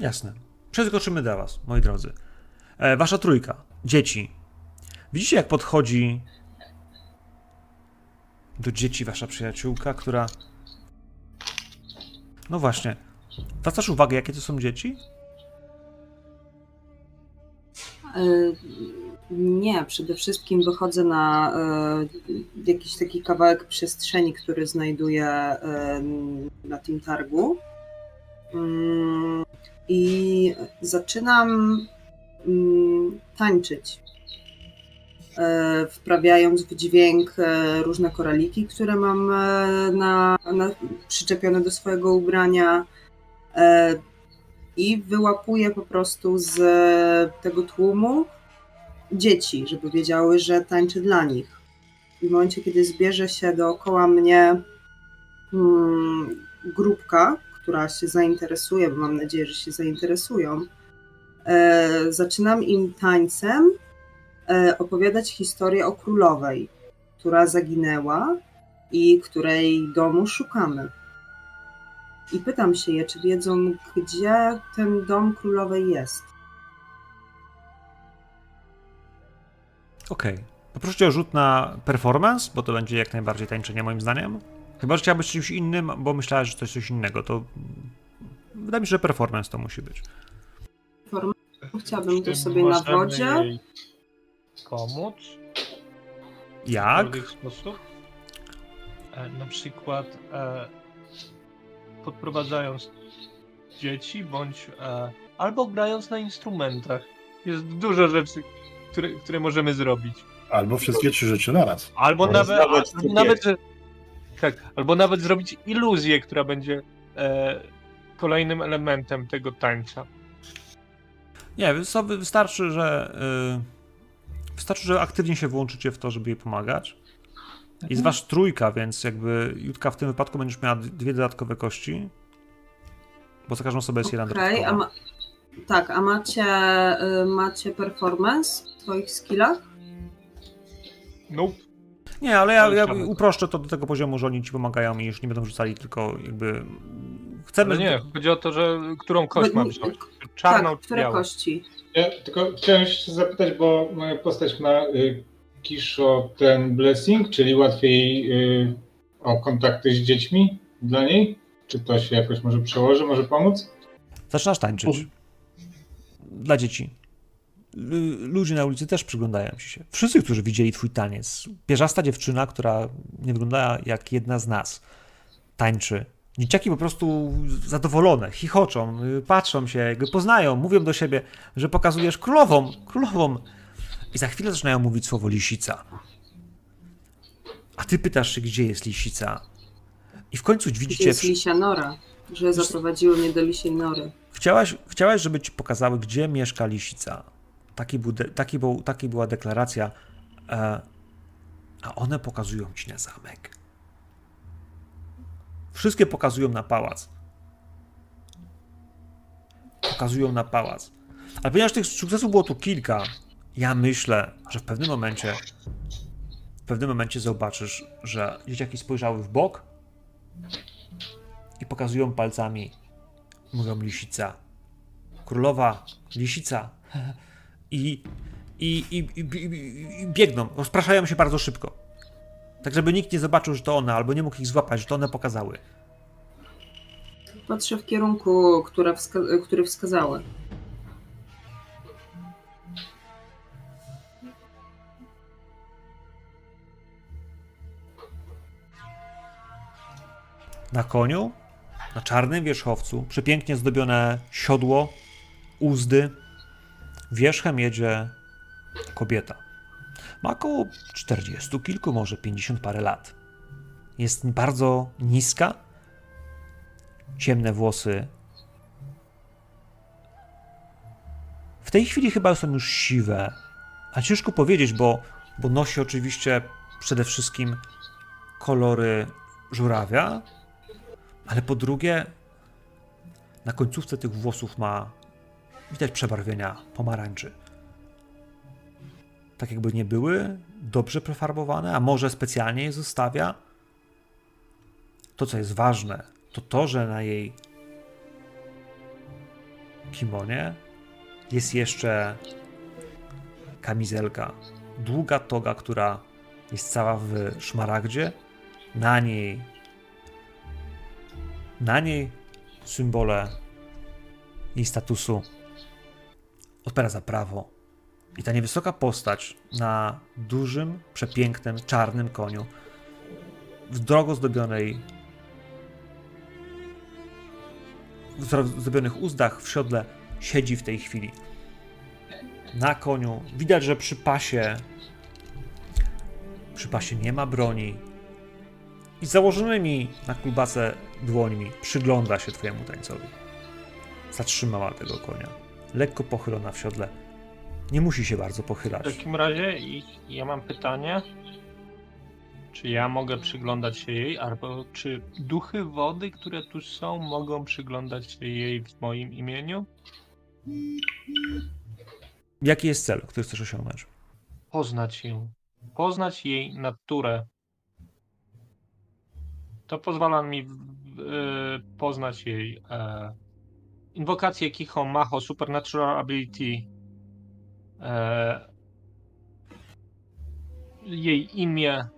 Jasne. Przeskoczymy do was, moi drodzy. E, wasza trójka, dzieci. Widzicie, jak podchodzi do dzieci wasza przyjaciółka, która... No właśnie. Zwracasz uwagę, jakie to są dzieci? E, nie, przede wszystkim wychodzę na e, jakiś taki kawałek przestrzeni, który znajduję e, na tym targu. Mm, I zaczynam mm, tańczyć, wprawiając w dźwięk różne koraliki, które mam na, na, przyczepione do swojego ubrania i wyłapuję po prostu z tego tłumu dzieci, żeby wiedziały, że tańczy dla nich. W momencie, kiedy zbierze się dookoła mnie hmm, grupka, która się zainteresuje, bo mam nadzieję, że się zainteresują, e, zaczynam im tańcem e, opowiadać historię o królowej, która zaginęła i której domu szukamy. I pytam się je, czy wiedzą, gdzie ten dom królowej jest. Okej. Okay. Poproszę o rzut na performance, bo to będzie jak najbardziej tańczenie moim zdaniem. Chyba, że chciałbyś czymś innym, bo myślałeś, że to jest coś innego, to wydaje mi się, że performance to musi być. Chciałabym to sobie na wodzie. pomóc? Jak? W sposób? E, na przykład e, podprowadzając dzieci, bądź e, albo grając na instrumentach. Jest dużo rzeczy, które, które możemy zrobić. Albo wszystkie trzy rzeczy naraz. Albo nawet, nawet, albo nawet, że, tak, albo nawet zrobić iluzję, która będzie e, kolejnym elementem tego tańca. Nie, wystarczy, że yy, wystarczy, że aktywnie się włączycie w to, żeby jej pomagać. Jest wasz trójka, więc jakby Jutka w tym wypadku będziesz miała dwie dodatkowe kości, bo za każdą osobę jest okay, jeden dodatkowy. A ma... Tak, a macie, y, macie performance w swoich skillach? Nope. Nie, ale ja, ja uproszczę to do tego poziomu, że oni ci pomagają i już nie będą rzucali, tylko jakby chcemy... Ale nie, chodzi o to, że którą kość mam wziąć? Czarną tak, które kości? Ja tylko chciałem się zapytać, bo moja postać ma y, Kisho ten blessing, czyli łatwiej y, o kontakty z dziećmi dla niej? Czy to się jakoś może przełoży, może pomóc? Zaczynasz tańczyć. Dla dzieci. Ludzie na ulicy też przyglądają ci się. Wszyscy, którzy widzieli twój taniec. Pierzasta dziewczyna, która nie wygląda jak jedna z nas, tańczy. Dzieciaki po prostu zadowolone, chichoczą, y, patrzą się, poznają, mówią do siebie, że pokazujesz królową, królową i za chwilę zaczynają mówić słowo lisica. A ty pytasz się, gdzie jest lisica. I w końcu widzicie... Gdzie jest lisia nora, że zaprowadziły mnie do lisiej nory. Chciałaś, chciałaś, żeby ci pokazały, gdzie mieszka lisica. Taki, był taki, był, taki była deklaracja. E, a one pokazują ci na zamek. Wszystkie pokazują na pałac. Pokazują na pałac. Ale ponieważ tych sukcesów było tu kilka, ja myślę, że w pewnym momencie w pewnym momencie zobaczysz, że dzieciaki spojrzały w bok i pokazują palcami. Mówią lisica. Królowa, lisica. I, i, i, i, biegną, rozpraszają się bardzo szybko. Tak, żeby nikt nie zobaczył, że to one, albo nie mógł ich złapać, że to one pokazały. Patrzę w kierunku, które wska który wskazały. Na koniu, na czarnym wierzchowcu, przepięknie zdobione siodło, uzdy, wierzchem jedzie kobieta. Ma około 40 kilku, może 50 parę lat. Jest bardzo niska, ciemne włosy. W tej chwili chyba są już siwe, a ciężko powiedzieć, bo, bo nosi oczywiście przede wszystkim kolory żurawia, ale po drugie, na końcówce tych włosów ma widać przebarwienia pomarańczy. Tak jakby nie były dobrze prefarbowane, a może specjalnie je zostawia. To, co jest ważne, to to, że na jej kimonie jest jeszcze kamizelka. Długa toga, która jest cała w szmaragdzie. Na niej na niej symbole jej statusu odpiera za prawo. I ta niewysoka postać na dużym, przepięknym, czarnym koniu w drogo zdobionej w zdobionych uzdach w siodle siedzi w tej chwili. Na koniu widać, że przy pasie przy pasie nie ma broni i założonymi na kulbacę dłońmi przygląda się twojemu tańcowi. Zatrzymała tego konia. Lekko pochylona w siodle. Nie musi się bardzo W pochylać. takim razie i- ja mam pytanie. Czy ja mogę przyglądać się jej, albo czy duchy wody, które tu są, mogą przyglądać się jej w moim imieniu? Jaki jest cel, który chcesz osiągnąć? Poznać ją. Poznać jej naturę. To pozwala mi w- w- e, poznać jej e, inwokację Kicho Macho Supernatural Ability. E, jej imię.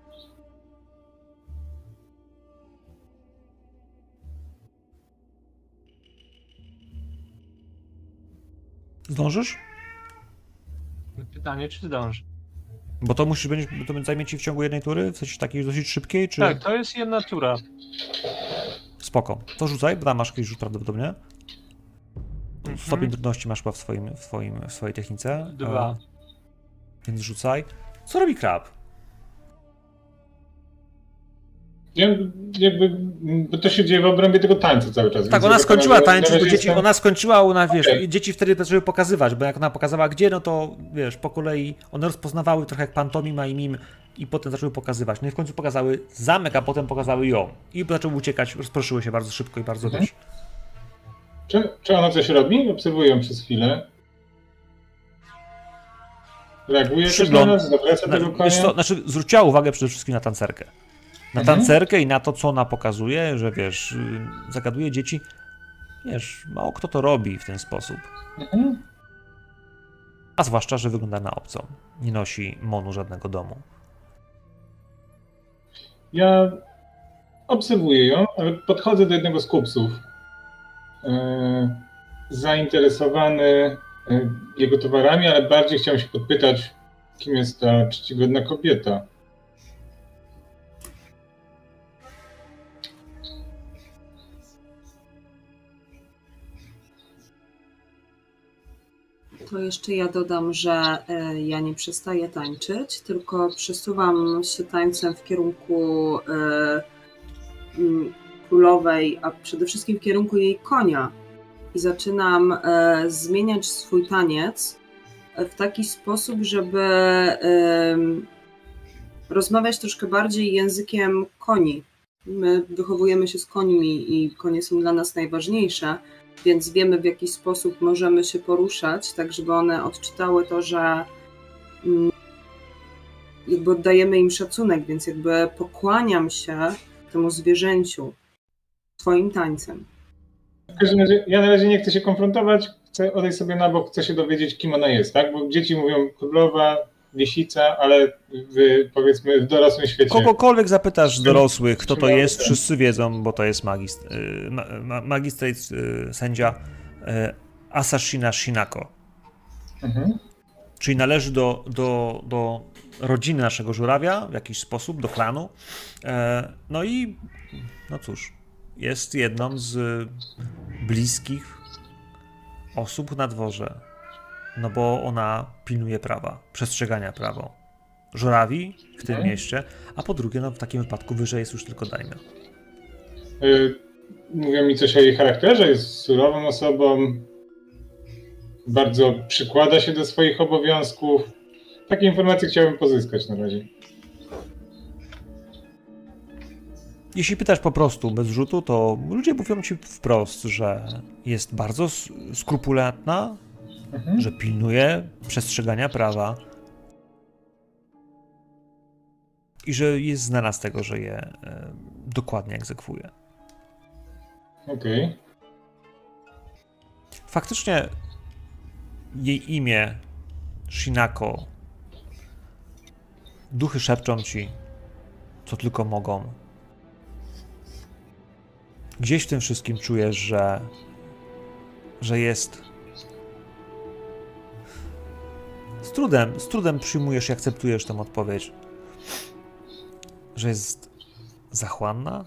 Zdążysz? Pytanie, czy zdąży. Bo to musisz będzie, to zajmie ci w ciągu jednej tury? W sensie takiej dosyć szybkiej, czy... Tak, to jest jedna tura. Spoko. To rzucaj, bo tam masz jakiś rzut prawdopodobnie. Mhm. Stopień trudności masz chyba w, swoim, w, swoim, w swojej technice. Dwa. E, więc rzucaj. Co robi krab? Ja, jakby, bo to się dzieje w obrębie tego tańca cały czas. Tak, ona skończyła tańczyć, bo dzieci, jestem- ona skończyła, ona, wiesz, Okej. dzieci wtedy zaczęły pokazywać, bo jak ona pokazała gdzie, no to, wiesz, po kolei one rozpoznawały trochę jak pantomima i mim i potem zaczęły pokazywać. No i w końcu pokazały zamek, a potem pokazały ją. I zaczęły uciekać, rozproszyły się bardzo szybko i bardzo, Mhm. Czy, czy ona coś robi? Obserwuję ją przez chwilę. Reaguje Przygląd- na nas? Zawraca Na, tego co, konia? znaczy zwróciła uwagę przede wszystkim na tancerkę. Na Mhm. tancerkę i na to, co ona pokazuje, że wiesz, y, zagaduje dzieci. Wiesz, mało kto to robi w ten sposób. Mhm. A zwłaszcza, że wygląda na obcą. Nie nosi monu żadnego domu. Ja obserwuję ją, ale podchodzę do jednego z kupców. E, zainteresowany e, jego towarami, ale bardziej chciałem się podpytać, kim jest ta czcigodna kobieta. To jeszcze ja dodam, że e, ja nie przestaję tańczyć, tylko przesuwam się tańcem w kierunku królowej, a przede wszystkim w kierunku jej konia. I zaczynam e, zmieniać swój taniec e, w taki sposób, żeby rozmawiać troszkę bardziej językiem koni. My wychowujemy się z końmi i konie są dla nas najważniejsze więc wiemy w jaki sposób możemy się poruszać, tak żeby one odczytały to, że mm, jakby oddajemy im szacunek, więc jakby pokłaniam się temu zwierzęciu swoim tańcem. W każdym razie, ja na razie nie chcę się konfrontować, chcę odejść sobie na bok, chcę się dowiedzieć, kim ona jest, tak? Bo dzieci mówią królowa, wiesica, ale w, powiedzmy w dorosłym świecie. Kogokolwiek zapytasz z dorosłych, kto to jest, ten. wszyscy wiedzą, bo to jest magist, y, ma, ma, magistrate y, sędzia y, Asashina Shinako. Mhm. Czyli należy do, do, do rodziny naszego żurawia w jakiś sposób, do klanu. E, No i no cóż, jest jedną z bliskich osób na dworze. No bo ona pilnuje prawa, przestrzegania prawa. Żurawi w tym Mhm. mieście, a po drugie, no w takim wypadku wyżej jest już tylko dajmy. Y, Mówią mi coś o jej charakterze, jest surową osobą, bardzo przykłada się do swoich obowiązków. Takie informacje chciałbym pozyskać na razie. Jeśli pytasz po prostu bez rzutu, to ludzie mówią ci wprost, że jest bardzo skrupulatna, Mhm. że pilnuje przestrzegania prawa i że jest znana z tego, że je e, dokładnie egzekwuje. Okej. Faktycznie jej imię Shinako. Duchy szepczą ci, co tylko mogą. Gdzieś w tym wszystkim czujesz, że, że jest. Z trudem, z trudem przyjmujesz i akceptujesz tę odpowiedź. Że jest zachłanna?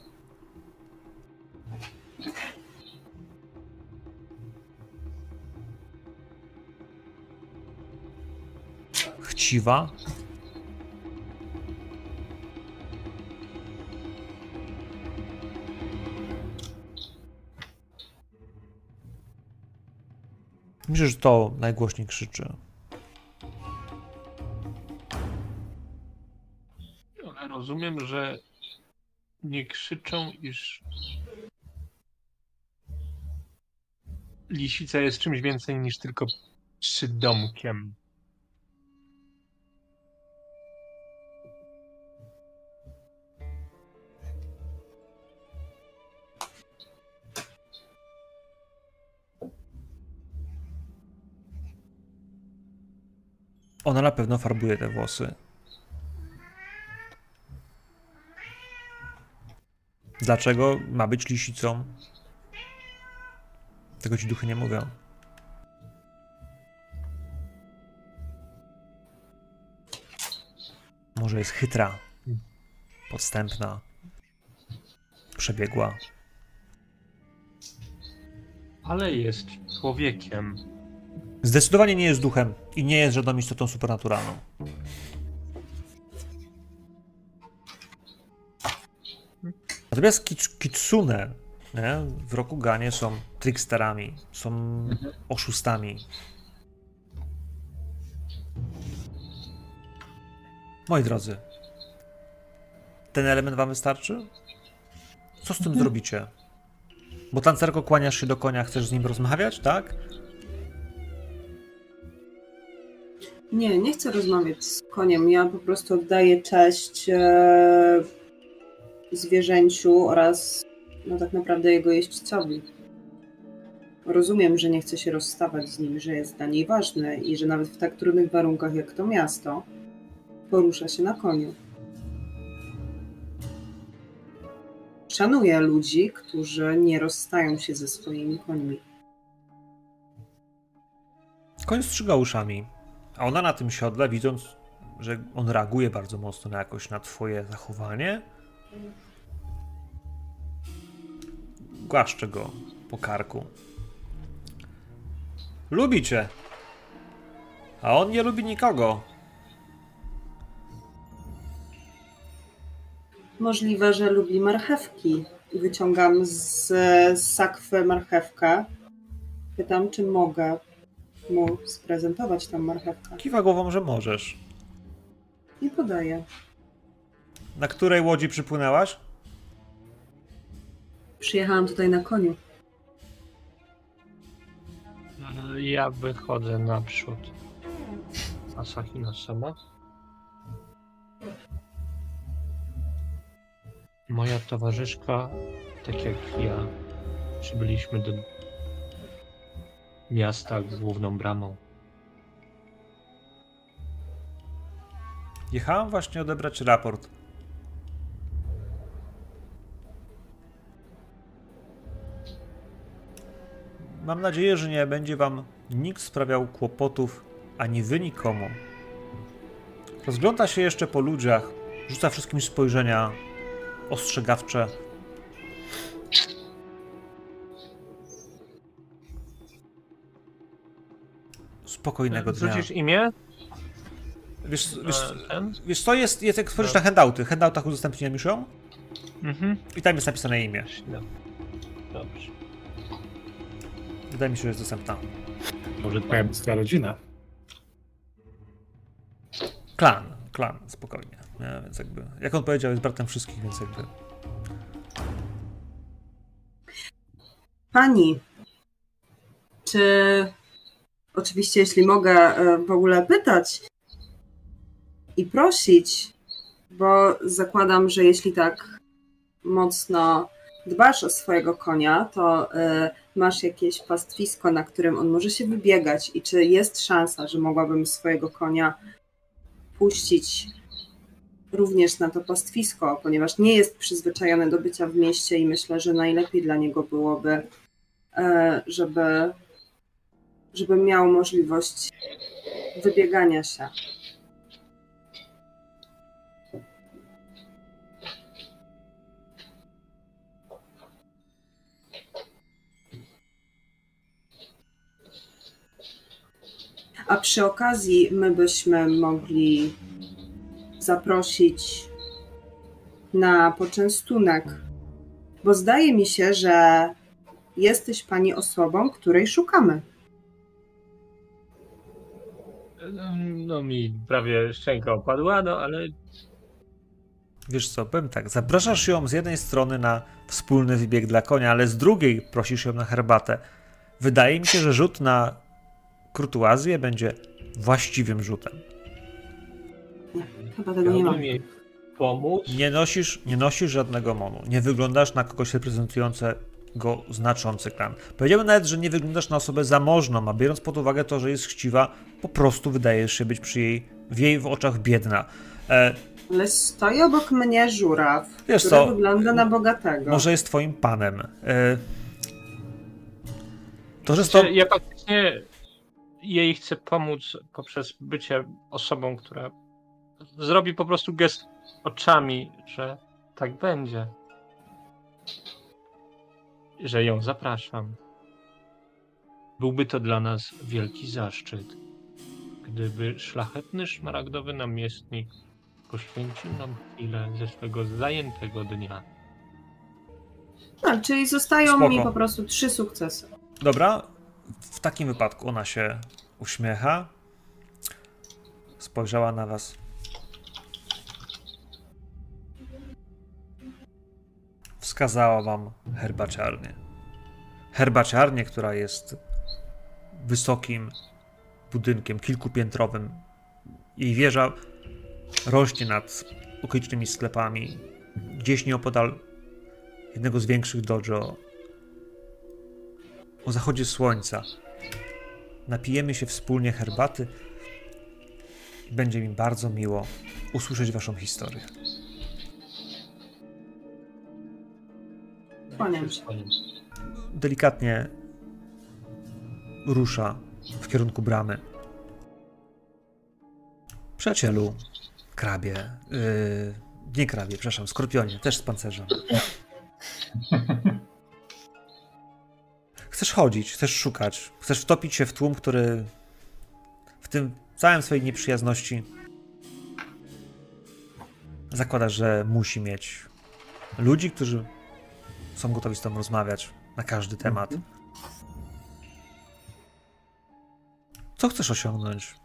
Chciwa? Myślę, że to najgłośniej krzyczy. Rozumiem, że nie krzyczą, iż lisica jest czymś więcej niż tylko przydomkiem. Ona na pewno farbuje te włosy. Dlaczego ma być lisicą? Tego ci duchy nie mówią. Może jest chytra, podstępna, przebiegła. Ale jest człowiekiem. Zdecydowanie nie jest duchem i nie jest żadną istotą supernaturalną. Natomiast kitsune nie, w Rokuganie są tricksterami, są oszustami. Moi drodzy, ten element wam wystarczy? Co z tym zrobicie? Bo tancerko kłaniasz się do konia, chcesz z nim rozmawiać, tak? Nie, nie chcę rozmawiać z koniem. Ja po prostu oddaję cześć e, zwierzęciu oraz no tak naprawdę jego jeźdźcowi. Rozumiem, że nie chce się rozstawać z nim, że jest dla niej ważny i że nawet w tak trudnych warunkach jak to miasto porusza się na koniu. Szanuję ludzi, którzy nie rozstają się ze swoimi końmi. Koń strzyga uszami, a ona na tym siodle, widząc, że on reaguje bardzo mocno na jakoś na twoje zachowanie, głaszcze go po karku. Lubi cię, a on nie lubi nikogo. Możliwe, że lubi marchewki. Wyciągam z, z sakwy marchewkę. Pytam, czy mogę mu sprezentować tę marchewkę. Kiwa głową, że możesz. I podaję. Na której łodzi przypłynęłaś? Przyjechałam tutaj na koniu. Ja wychodzę naprzód. Asahina sama. Moja towarzyszka, tak jak ja, przybyliśmy do miasta główną bramą. Jechałam właśnie odebrać raport. Mam nadzieję, że nie będzie wam nikt sprawiał kłopotów, ani wy nikomu. Rozgląda się jeszcze po ludziach, rzuca wszystkim spojrzenia ostrzegawcze. Spokojnego dnia. Rzucisz imię? Wiesz, wiesz, E, wiesz co jest, jest jak spojrzysz na handouty. W handoutach udostępniłem już ją Mhm. i tam jest napisane imię. No. Dobrze. Wydaje mi się, że jest dostępna. Może twoja bliska rodzina. Klan, klan, spokojnie. Nie? Więc jakby, jak on powiedział, jest bratem wszystkich, więc jakby. Pani, czy oczywiście, jeśli mogę e, w ogóle pytać i prosić, bo zakładam, że jeśli tak mocno dbasz o swojego konia, to e, masz jakieś pastwisko, na którym on może się wybiegać i czy jest szansa, że mogłabym swojego konia puścić również na to pastwisko, ponieważ nie jest przyzwyczajony do bycia w mieście i myślę, że najlepiej dla niego byłoby, e, żeby, żeby miał możliwość wybiegania się. A przy okazji my byśmy mogli zaprosić na poczęstunek, bo zdaje mi się, że jesteś pani osobą, której szukamy. No mi prawie szczęka opadła, no ale Wiesz co, powiem tak, zapraszasz ją z jednej strony na wspólny wybieg dla konia, ale z drugiej prosisz ją na herbatę. Wydaje mi się, że rzut na kurtuazję będzie właściwym rzutem. Chyba tego nie mam. jej pomóc. Nie nosisz, nie nosisz żadnego monu. Nie wyglądasz na kogoś reprezentującego znaczący klan. Powiedziałbym nawet, że nie wyglądasz na osobę zamożną, a biorąc pod uwagę to, że jest chciwa, po prostu wydajesz się być przy jej, w jej w oczach biedna. E, Ale stoi obok mnie żuraw, Wiesz który co, wygląda na bogatego. może jest twoim panem. E, to, że sto... Czy Ja faktycznie jej chcę pomóc poprzez bycie osobą, która zrobi po prostu gest oczami, że tak będzie. Że ją zapraszam. Byłby to dla nas wielki zaszczyt, gdyby szlachetny szmaragdowy namiestnik poświęcił nam chwilę ze swego zajętego dnia. No, czyli zostają Spoko. mi po prostu trzy sukcesy. Dobra, w takim wypadku ona się uśmiecha. Spojrzała na was. Wskazała wam herbaciarnię. Herbaciarnię, która jest wysokim budynkiem, kilkupiętrowym. Jej wieża rośnie nad okolicznymi sklepami. Gdzieś nieopodal jednego z większych dojo o zachodzie słońca. Napijemy się wspólnie herbaty i będzie mi bardzo miło usłyszeć Waszą historię. Kłaniam. Delikatnie rusza w kierunku bramy. Przyjacielu, krabie, yy, nie krabie, przepraszam, skorpionie, też z pancerzem. Chcesz chodzić, chcesz szukać, chcesz wtopić się w tłum, który w tym całym swojej nieprzyjazności zakłada, że musi mieć ludzi, którzy są gotowi z tobą rozmawiać na każdy temat. Co chcesz osiągnąć?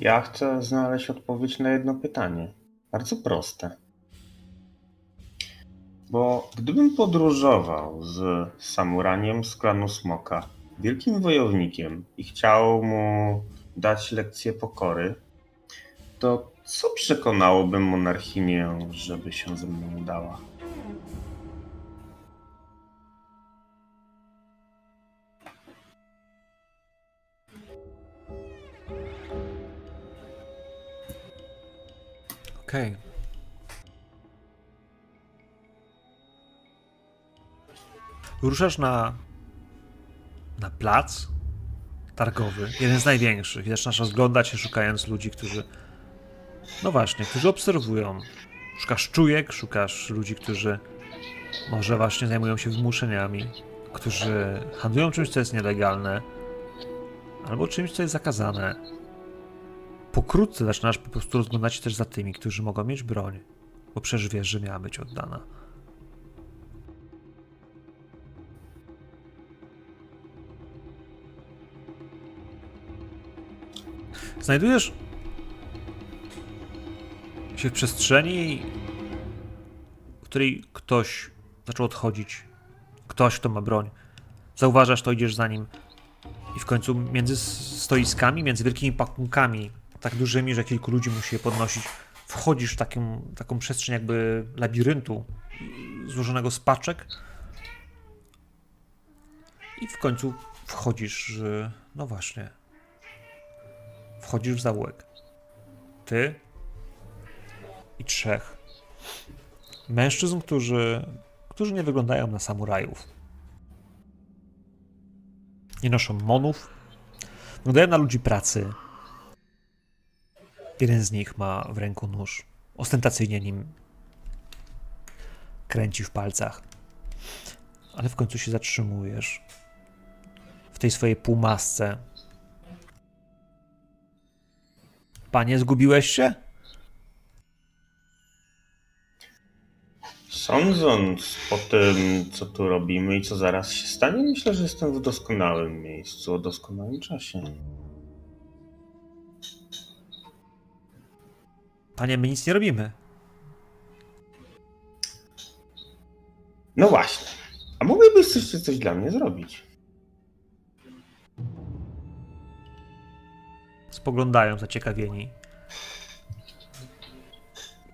Ja chcę znaleźć odpowiedź na jedno pytanie. Bardzo proste. Bo gdybym podróżował z samuraniem z klanu Smoka, wielkim wojownikiem i chciał mu dać lekcję pokory, to co przekonałoby monarchinię, żeby się ze mną udała? Okej. Ruszasz na, na plac targowy, jeden z największych. I zaczynasz rozglądać się, szukając ludzi, którzy. No właśnie, którzy obserwują. Szukasz czujek, szukasz ludzi, którzy może właśnie zajmują się wymuszeniami, którzy handlują czymś, co jest nielegalne, albo czymś, co jest zakazane. Pokrótce zaczynasz po prostu rozglądać się też za tymi, którzy mogą mieć broń, bo przecież wiesz, że miała być oddana. Znajdujesz się w przestrzeni, w której ktoś zaczął odchodzić. Ktoś, kto ma broń. Zauważasz to, idziesz za nim. I w końcu między stoiskami, między wielkimi pakunkami, tak dużymi, że kilku ludzi musi je podnosić, wchodzisz w taką, taką przestrzeń jakby labiryntu złożonego z paczek. I w końcu wchodzisz, no właśnie, wchodzisz w zaułek. Ty i trzech mężczyzn, którzy, którzy nie wyglądają na samurajów. Nie noszą monów, wyglądają na ludzi pracy. Jeden z nich ma w ręku nóż. Ostentacyjnie nim kręci w palcach. Ale w końcu się zatrzymujesz w tej swojej półmasce. Panie, zgubiłeś się? Sądząc po tym, co tu robimy i co zaraz się stanie, myślę, że jestem w doskonałym miejscu, o doskonałym czasie. Panie, my nic nie robimy. No właśnie. A mógłbyś coś, coś dla mnie zrobić? Spoglądają zaciekawieni.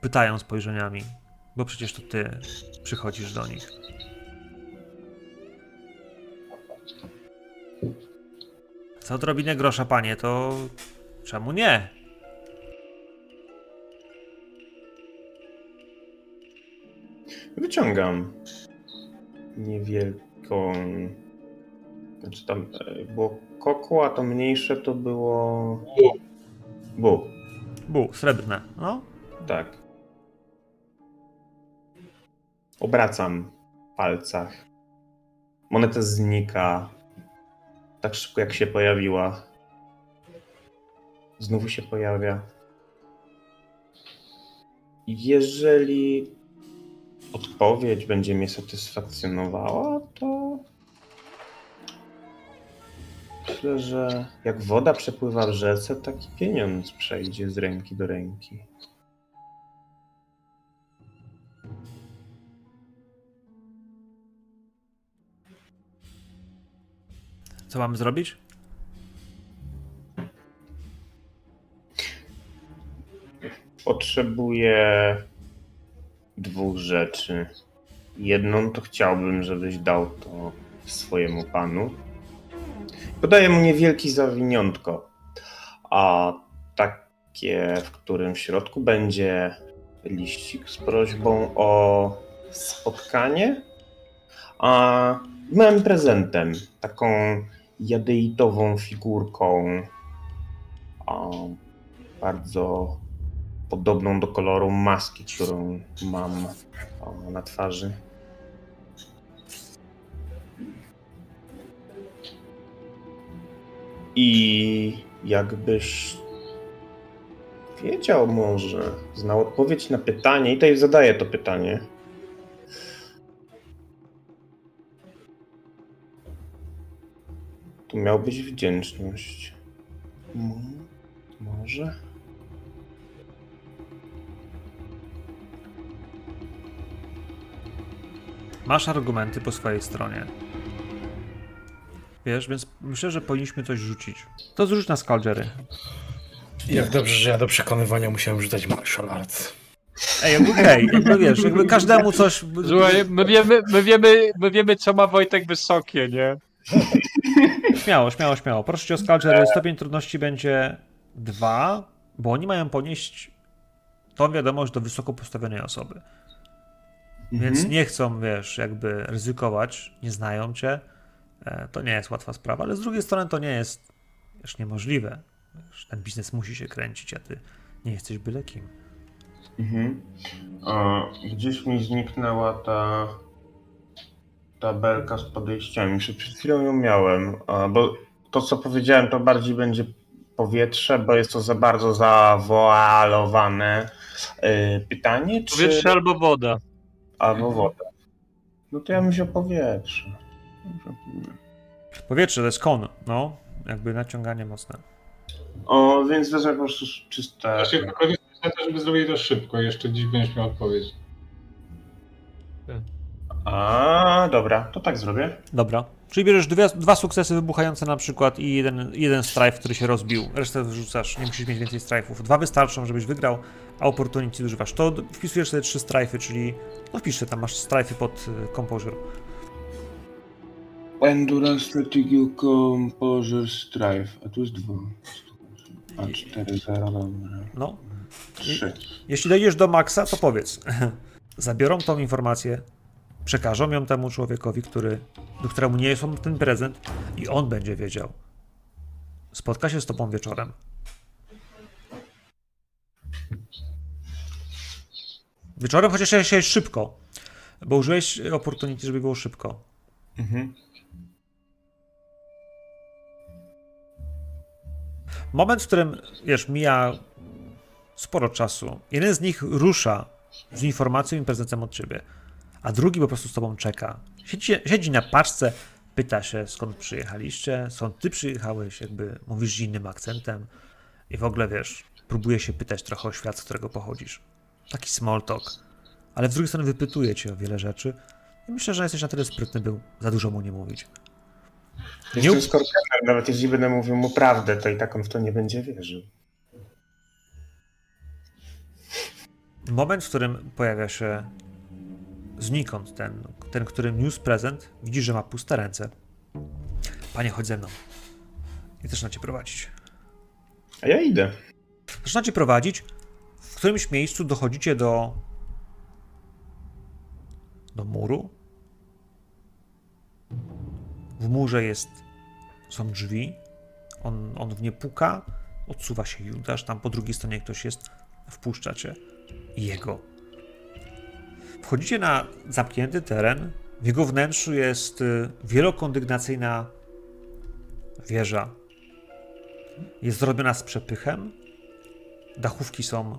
Pytają spojrzeniami, bo przecież to ty przychodzisz do nich. Co odrobinę grosza, panie, to czemu nie? Wyciągam niewielką. Znaczy tam e, było koko, a to mniejsze to było. Bu, Bu, srebrne. No, tak. Obracam w palcach. Moneta znika. Tak szybko jak się pojawiła. Znowu się pojawia. Jeżeli odpowiedź będzie mnie satysfakcjonowała, to myślę, że jak woda przepływa w rzece, taki pieniądz przejdzie z ręki do ręki. co mamy zrobić? Potrzebuję dwóch rzeczy. Jedną to chciałbym, żebyś dał to swojemu panu. Podaję mu niewielki zawiniątko, a takie, w którym w środku będzie liścik z prośbą o spotkanie, a małym prezentem, taką jadeitową figurką, a, bardzo podobną do koloru maski, którą mam na twarzy. I jakbyś wiedział może, znał odpowiedź na pytanie, i tutaj zadaję to pytanie. Tu miałbyś wdzięczność. Mo- Może? Masz argumenty po swojej stronie. Wiesz, więc myślę, że powinniśmy coś rzucić. To zrzuć na skal, Jerry. Jak dobrze, że ja do przekonywania musiałem rzucać martial arts. Ej, okej, jakby wiesz, jakby każdemu coś... Słuchaj, my wiemy, my, wiemy, my wiemy, co ma Wojtek wysokie, nie? Śmiało, śmiało, śmiało. Proszę cię o skal, Jerry. Stopień trudności będzie dwa, bo oni mają ponieść tą wiadomość do wysoko postawionej osoby. Więc Mhm. nie chcą, wiesz, jakby ryzykować, nie znają cię. E, To nie jest łatwa sprawa, ale z drugiej strony to nie jest wiesz, niemożliwe. Wiesz, ten biznes musi się kręcić, a ty nie jesteś byle kim. Mhm. A, gdzieś mi zniknęła ta tabelka z podejściami. Przed chwilą ją miałem, a, bo to co powiedziałem to bardziej będzie powietrze, bo jest to za bardzo zawoalowane y, pytanie, czy... Powietrze albo woda. Albo woda. No to ja bym wziął powietrze. Powietrze to jest kon, no. Jakby naciąganie mocne. O, więc wezmę po prostu czyste... Ja się wykorzystać na to, żeby zrobić to szybko. Jeszcze dziś będziesz miał odpowiedź. A, dobra, to tak zrobię. Dobra. Czyli bierzesz dwie, dwa sukcesy wybuchające na przykład i jeden, jeden strife, który się rozbił. Resztę wyrzucasz, nie musisz mieć więcej strife'ów. Dwa wystarczą, żebyś wygrał, a opportunity używasz. To wpisujesz sobie trzy strifey, czyli no wpisz tam, masz strifey pod y, composure. Endurance, Fatigue, Composure, Strive. A tu jest dwa. A 4, 0, dobra. No, Trzy. jeśli dojdziesz do maksa, to powiedz. Zabiorą tą informację, przekażą ją temu człowiekowi, który, do któremu nie jest on ten prezent i on będzie wiedział. Spotka się z tobą wieczorem. Wieczorem, chociaż chciałeś szybko, bo użyłeś opportunity, żeby było szybko. Mhm. Moment, w którym, wiesz, mija sporo czasu. Jeden z nich rusza z informacją i prezentem od ciebie, a drugi po prostu z tobą czeka. Siedzi, siedzi na paczce, pyta się, skąd przyjechaliście, skąd ty przyjechałeś, jakby mówisz z innym akcentem i w ogóle, wiesz, próbuje się pytać trochę o świat, z którego pochodzisz. Taki small talk. Ale z drugiej strony wypytuje cię o wiele rzeczy i myślę, że jesteś na tyle sprytny, by za dużo mu nie mówić. Skorpionem, nawet jeśli będę mówił mu prawdę, to i tak on w to nie będzie wierzył. Moment, w którym pojawia się znikąd ten, ten który niósł prezent, widzisz, że ma puste ręce. Panie, chodź ze mną. I zaczyna cię prowadzić. A ja idę. Zaczyna cię prowadzić. W którymś miejscu dochodzicie do. do muru. W murze jest. są drzwi. On, on w nie puka. Odsuwa się Judasz. Tam po drugiej stronie ktoś jest. Wpuszcza cię. Jego. Wchodzicie na zamknięty teren. W jego wnętrzu jest y, wielokondygnacyjna wieża. Jest zrobiona z przepychem. Dachówki są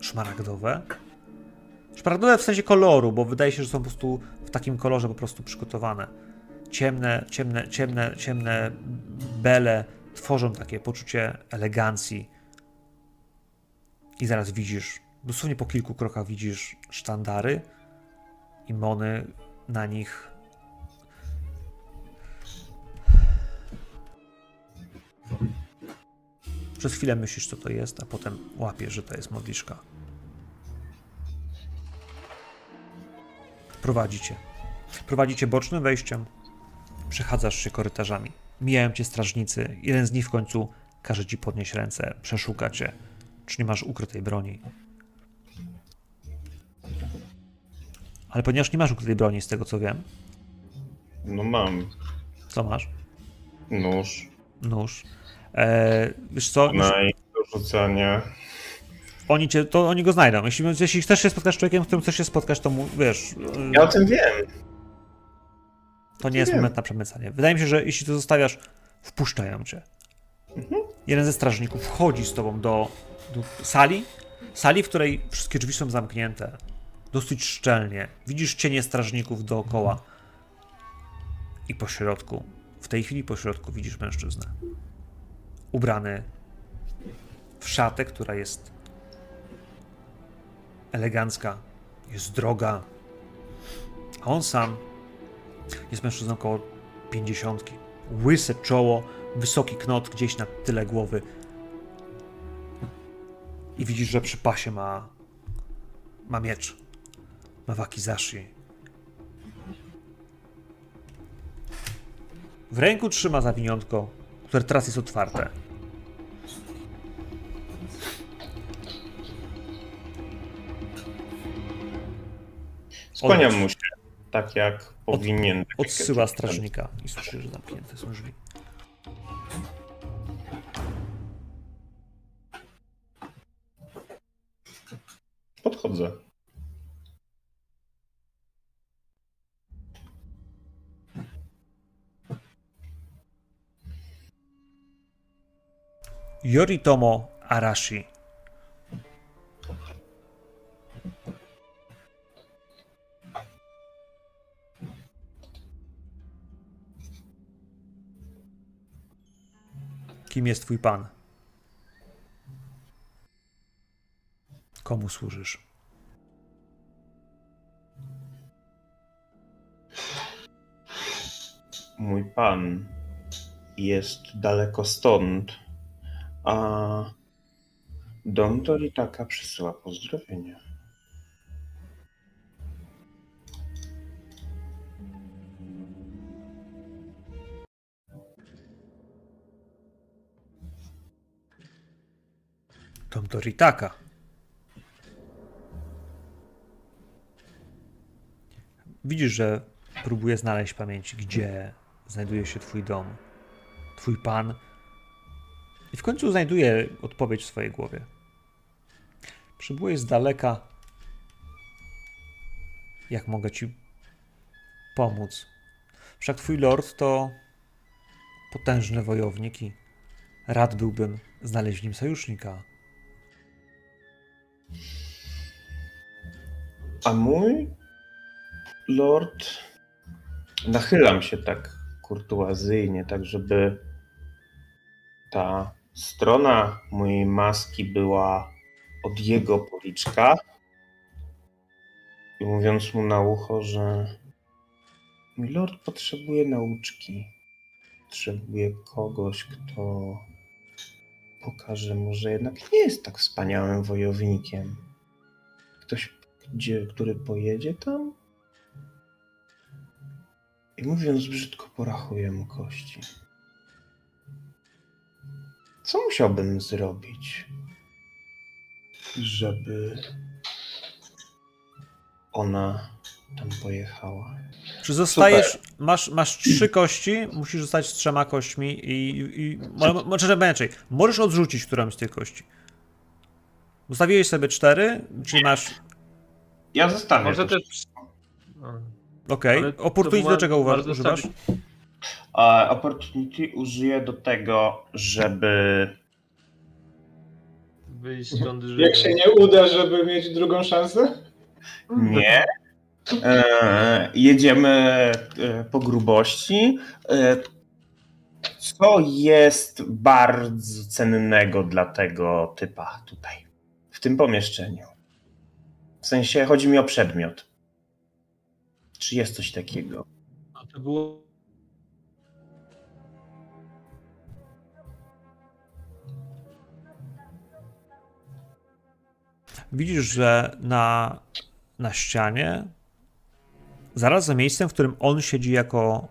szmaragdowe. Szmaragdowe w sensie koloru, bo wydaje się, że są po prostu w takim kolorze po prostu przygotowane. Ciemne, ciemne, ciemne, ciemne bele tworzą takie poczucie elegancji. I zaraz widzisz, dosłownie po kilku krokach widzisz sztandary i mony na nich Przez chwilę myślisz, co to jest, a potem łapiesz, że to jest modliszka. Prowadzicie. Prowadzicie bocznym wejściem. Przechadzasz się korytarzami. Mijają cię strażnicy. Jeden z nich w końcu każe ci podnieść ręce, przeszuka cię. Czy nie masz ukrytej broni? Ale ponieważ nie masz ukrytej broni, z tego co wiem, No mam co masz? nóż, Nóż. Eee, wiesz co? Już, na do rzucania. oni, cię, to oni go znajdą. Jeśli, jeśli chcesz się spotkać z człowiekiem, z którym chcesz się spotkać, to mu, wiesz, yy, Ja o tym wiem. to nie jest wiem. moment na przemycanie. Wydaje mi się, że jeśli to zostawiasz, wpuszczają cię. Jeden ze strażników wchodzi z tobą do, do sali, sali, w której wszystkie drzwi są zamknięte. Dosyć szczelnie. Widzisz cienie strażników dookoła. I po środku, w tej chwili po środku widzisz mężczyznę. Ubrany w szatę, która jest elegancka, jest droga. A on sam jest mężczyzną około pięćdziesiątki. Łyse czoło, wysoki knot gdzieś na tyle głowy. I widzisz, że przy pasie ma, ma miecz. Ma wakizashi. W ręku trzyma zawiniątko, które teraz jest otwarte. Skłaniam mu się, tak jak powinien. tak jak Odsyła strażnika i słyszy, że zamknięte są drzwi. Podchodzę. Yoritomo Arashi. Kim jest twój pan? Komu służysz? Mój pan jest daleko stąd, a dom do Ritaka przysyła pozdrowienia. Dom do Ritaka. Widzisz, że próbuje znaleźć pamięć, gdzie znajduje się twój dom. Twój pan i w końcu znajduje odpowiedź w swojej głowie. Przybyłeś z daleka. Jak mogę ci pomóc? Wszak twój lord to potężny wojownik i rad byłbym znaleźć nim sojusznika. A mój lord. Nachylam się tak kurtuazyjnie, tak żeby ta strona mojej maski była od jego policzka. I mówiąc mu na ucho, że mój lord potrzebuje nauczki. Potrzebuje kogoś, kto pokaże mu, że jednak nie jest tak wspaniałym wojownikiem. Ktoś, gdzie, który pojedzie tam i mówiąc brzydko, porachuje mu kości. Co musiałbym zrobić, żeby ona tam pojechała? Czy zostajesz, masz, masz trzy kości, musisz zostać z trzema kośćmi i, i mo- mo- czy inaczej, możesz odrzucić którąś z tych kości. Zostawiłeś sobie cztery, czyli masz, Ja zostawię. Może też. Okej, to opportunity do czego uwa- bardzo używasz? A opportunity użyję do tego, żeby. Wyjść stąd, że... Jak się nie uda, żeby mieć drugą szansę? Nie. E, jedziemy e, po grubości. E, co jest bardzo cennego dla tego typa tutaj, w tym pomieszczeniu? W sensie chodzi mi o przedmiot. Czy jest coś takiego? A to było... Widzisz, że na, na ścianie, zaraz za miejscem, w którym on siedzi jako,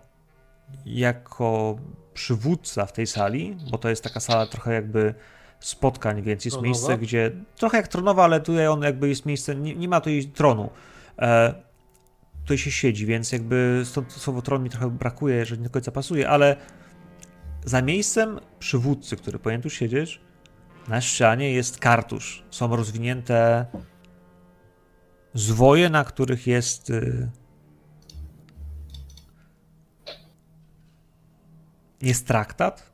jako przywódca w tej sali, bo to jest taka sala trochę jakby spotkań, więc jest Tronowa? miejsce, gdzie trochę jak tronowa, ale tutaj on jakby jest miejsce, nie, nie ma tutaj tronu. E, tutaj się siedzi, więc jakby stąd słowo tron mi trochę brakuje, że nie do końca pasuje, ale za miejscem przywódcy, który powinien tu siedzieć, na ścianie jest kartusz. Są rozwinięte zwoje, na których jest. y, Jest traktat.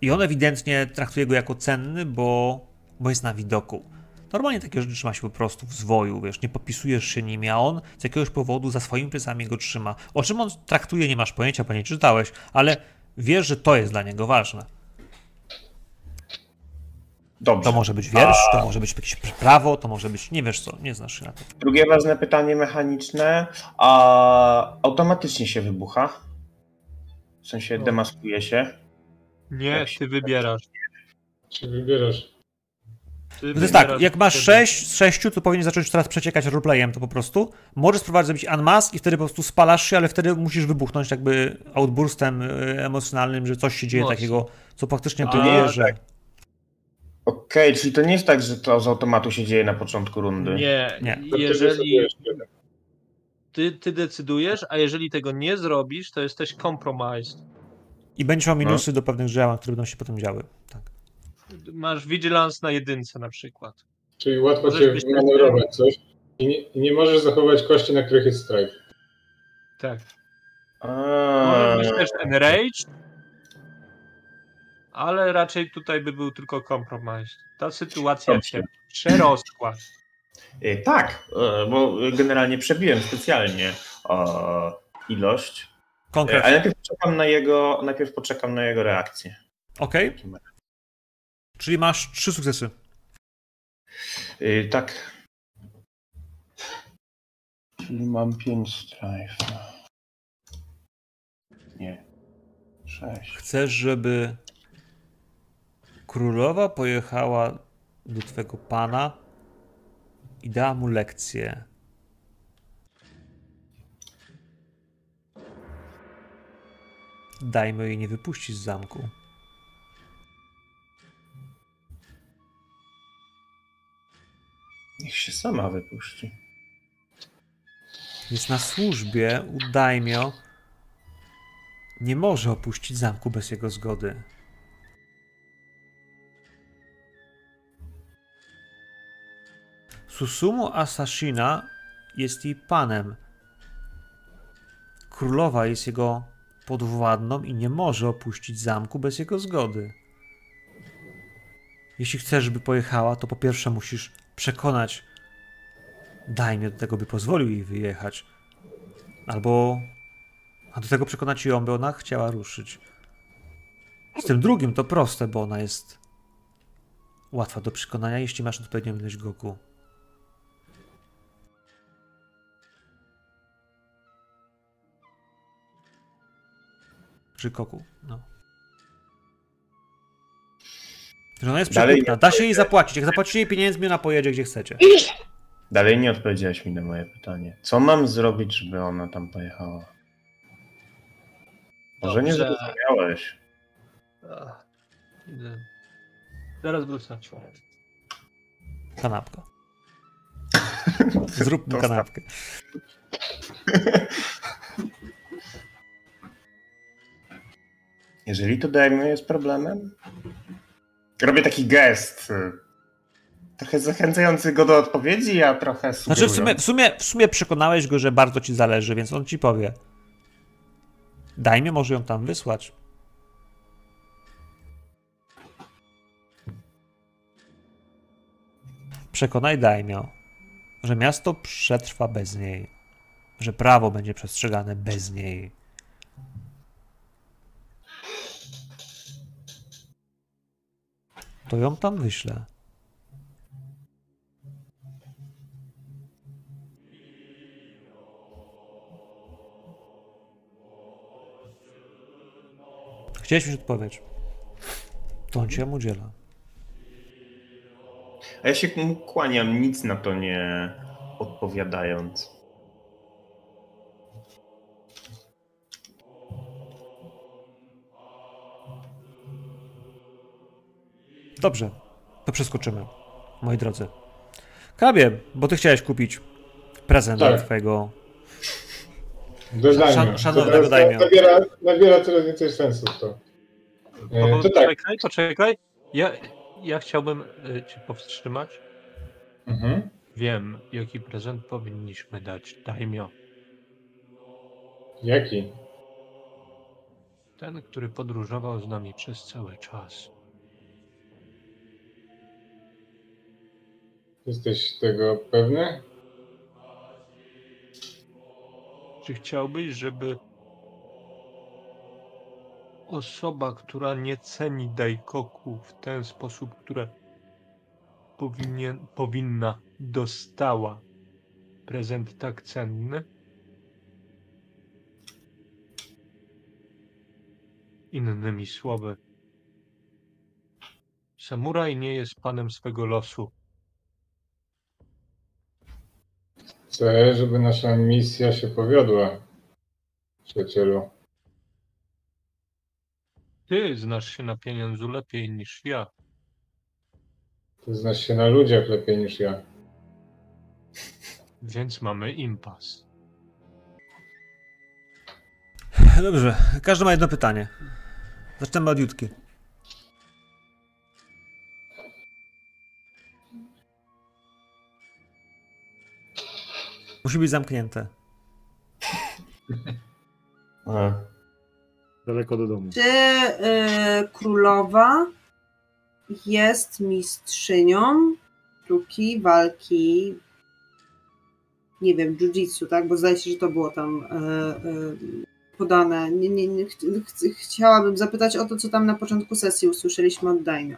I on ewidentnie traktuje go jako cenny, bo, bo jest na widoku. Normalnie takie rzeczy trzyma się po prostu w zwoju, wiesz, nie podpisujesz się nim, a on z jakiegoś powodu za swoimi plecami go trzyma. O czym on traktuje, nie masz pojęcia, bo nie czytałeś, ale wiesz, że to jest dla niego ważne. Dobrze. To może być wiersz, to może być jakieś prawo, to może być, nie wiesz co, nie znasz się na to. Drugie ważne pytanie mechaniczne. A automatycznie się wybucha? W sensie No. demaskuje się? Nie, ty wybierasz. Czy wybierasz? Ty No to jest tak, jak masz wtedy. 6 z 6, to powinien zacząć teraz przeciekać roleplayem, to po prostu. Możesz spróbować zrobić unmask i wtedy po prostu spalasz się, ale wtedy musisz wybuchnąć jakby outburstem y, emocjonalnym, że coś się dzieje Mocno. takiego, co faktycznie A, powoduje, że... Okej, czyli to nie jest tak, że to z automatu się dzieje na początku rundy. Nie, Nie. Jeżeli decydujesz. ty, ty decydujesz, a jeżeli tego nie zrobisz, to jesteś compromised. I będziesz miał minusy do pewnych działań, które będą się potem działy. Tak. Masz vigilance na jedynce na przykład. Czyli łatwo Możesz cię manewrować coś i nie, nie możesz zachować kości, na których jest strike. Tak. A, Możesz być też enraged, ale raczej tutaj by był tylko compromised. Ta sytuacja Dobrze. cię przerosła. y, tak, y, bo generalnie przebiłem specjalnie y, ilość. Y, Konkret. Ale najpierw poczekam na jego, najpierw poczekam na jego reakcję. Okej. Czyli masz trzy sukcesy. Tak, Czyli mam 5 strife. Nie. 6. Chcesz, żeby królowa pojechała do twego pana i dała mu lekcję. Dajmy jej nie wypuścić z zamku. się sama wypuści. Jest na służbie u daimio. Nie może opuścić zamku bez jego zgody. Susumu Asashina jest jej panem. Królowa jest jego podwładną i nie może opuścić zamku bez jego zgody. Jeśli chcesz, żeby pojechała, to po pierwsze musisz przekonać Daimio do tego, by pozwolił jej wyjechać. Albo a do tego przekonać ją, by ona chciała ruszyć. Z tym drugim to proste, bo ona jest łatwa do przekonania, jeśli masz odpowiednią ilość goku. Czy koku, no. Że ona jest przekupna. Da się jej zapłacić. Jak zapłacicie jej pieniędzmi, ona pojedzie gdzie chcecie. Dalej nie odpowiedziałeś mi na moje pytanie. Co mam zrobić, żeby ona tam pojechała? Może nie Dobrze. zrozumiałeś. Ach, idę. Zaraz wrócę. Kanapka. Zróbmy Dostaw. kanapkę. Jeżeli to daimyo jest problemem, robię taki gest. y, Trochę zachęcający go do odpowiedzi, a trochę Znaczy w sumie, w, sumie, w sumie przekonałeś go, że bardzo ci zależy, więc on ci powie. Daj mi, może ją tam wysłać. Przekonaj Daimio, że miasto przetrwa bez niej, że prawo będzie przestrzegane bez niej. To ją tam wyślę. Chciałeś mieć odpowiedź. To on ci ją udziela. A ja się kłaniam, nic na to nie odpowiadając. Dobrze, to przeskoczymy, moi drodzy. Krabie, bo ty chciałeś kupić prezent Tak. dla twojego... Do Szan- szanownego daimio. Nabiera, nabiera coraz więcej sensu w to. E, to tak. Poczekaj, poczekaj. Ja, ja chciałbym y, cię powstrzymać. Mhm. Wiem, jaki prezent powinniśmy dać Daimio. Jaki? Ten, który podróżował z nami przez cały czas. Jesteś tego pewny? Czy chciałbyś, żeby osoba, która nie ceni Daikoku w ten sposób, które powinien, powinna, dostała prezent tak cenny? Innymi słowy, samuraj nie jest panem swego losu. Chcę, żeby nasza misja się powiodła, przyjacielu. Ty znasz się na pieniądzu lepiej niż ja. Ty znasz się na ludziach lepiej niż ja. Więc mamy impas. Dobrze, każdy ma jedno pytanie. Zaczynamy od Jutki. Musi być zamknięte. Daleko do domu. Czy y, królowa jest mistrzynią sztuki walki, nie wiem, jiu-jitsu, tak? Bo zdaje się, że to było tam y, y, podane. Nie, nie, nie, ch ch chciałabym zapytać o to, co tam na początku sesji usłyszeliśmy od Daina.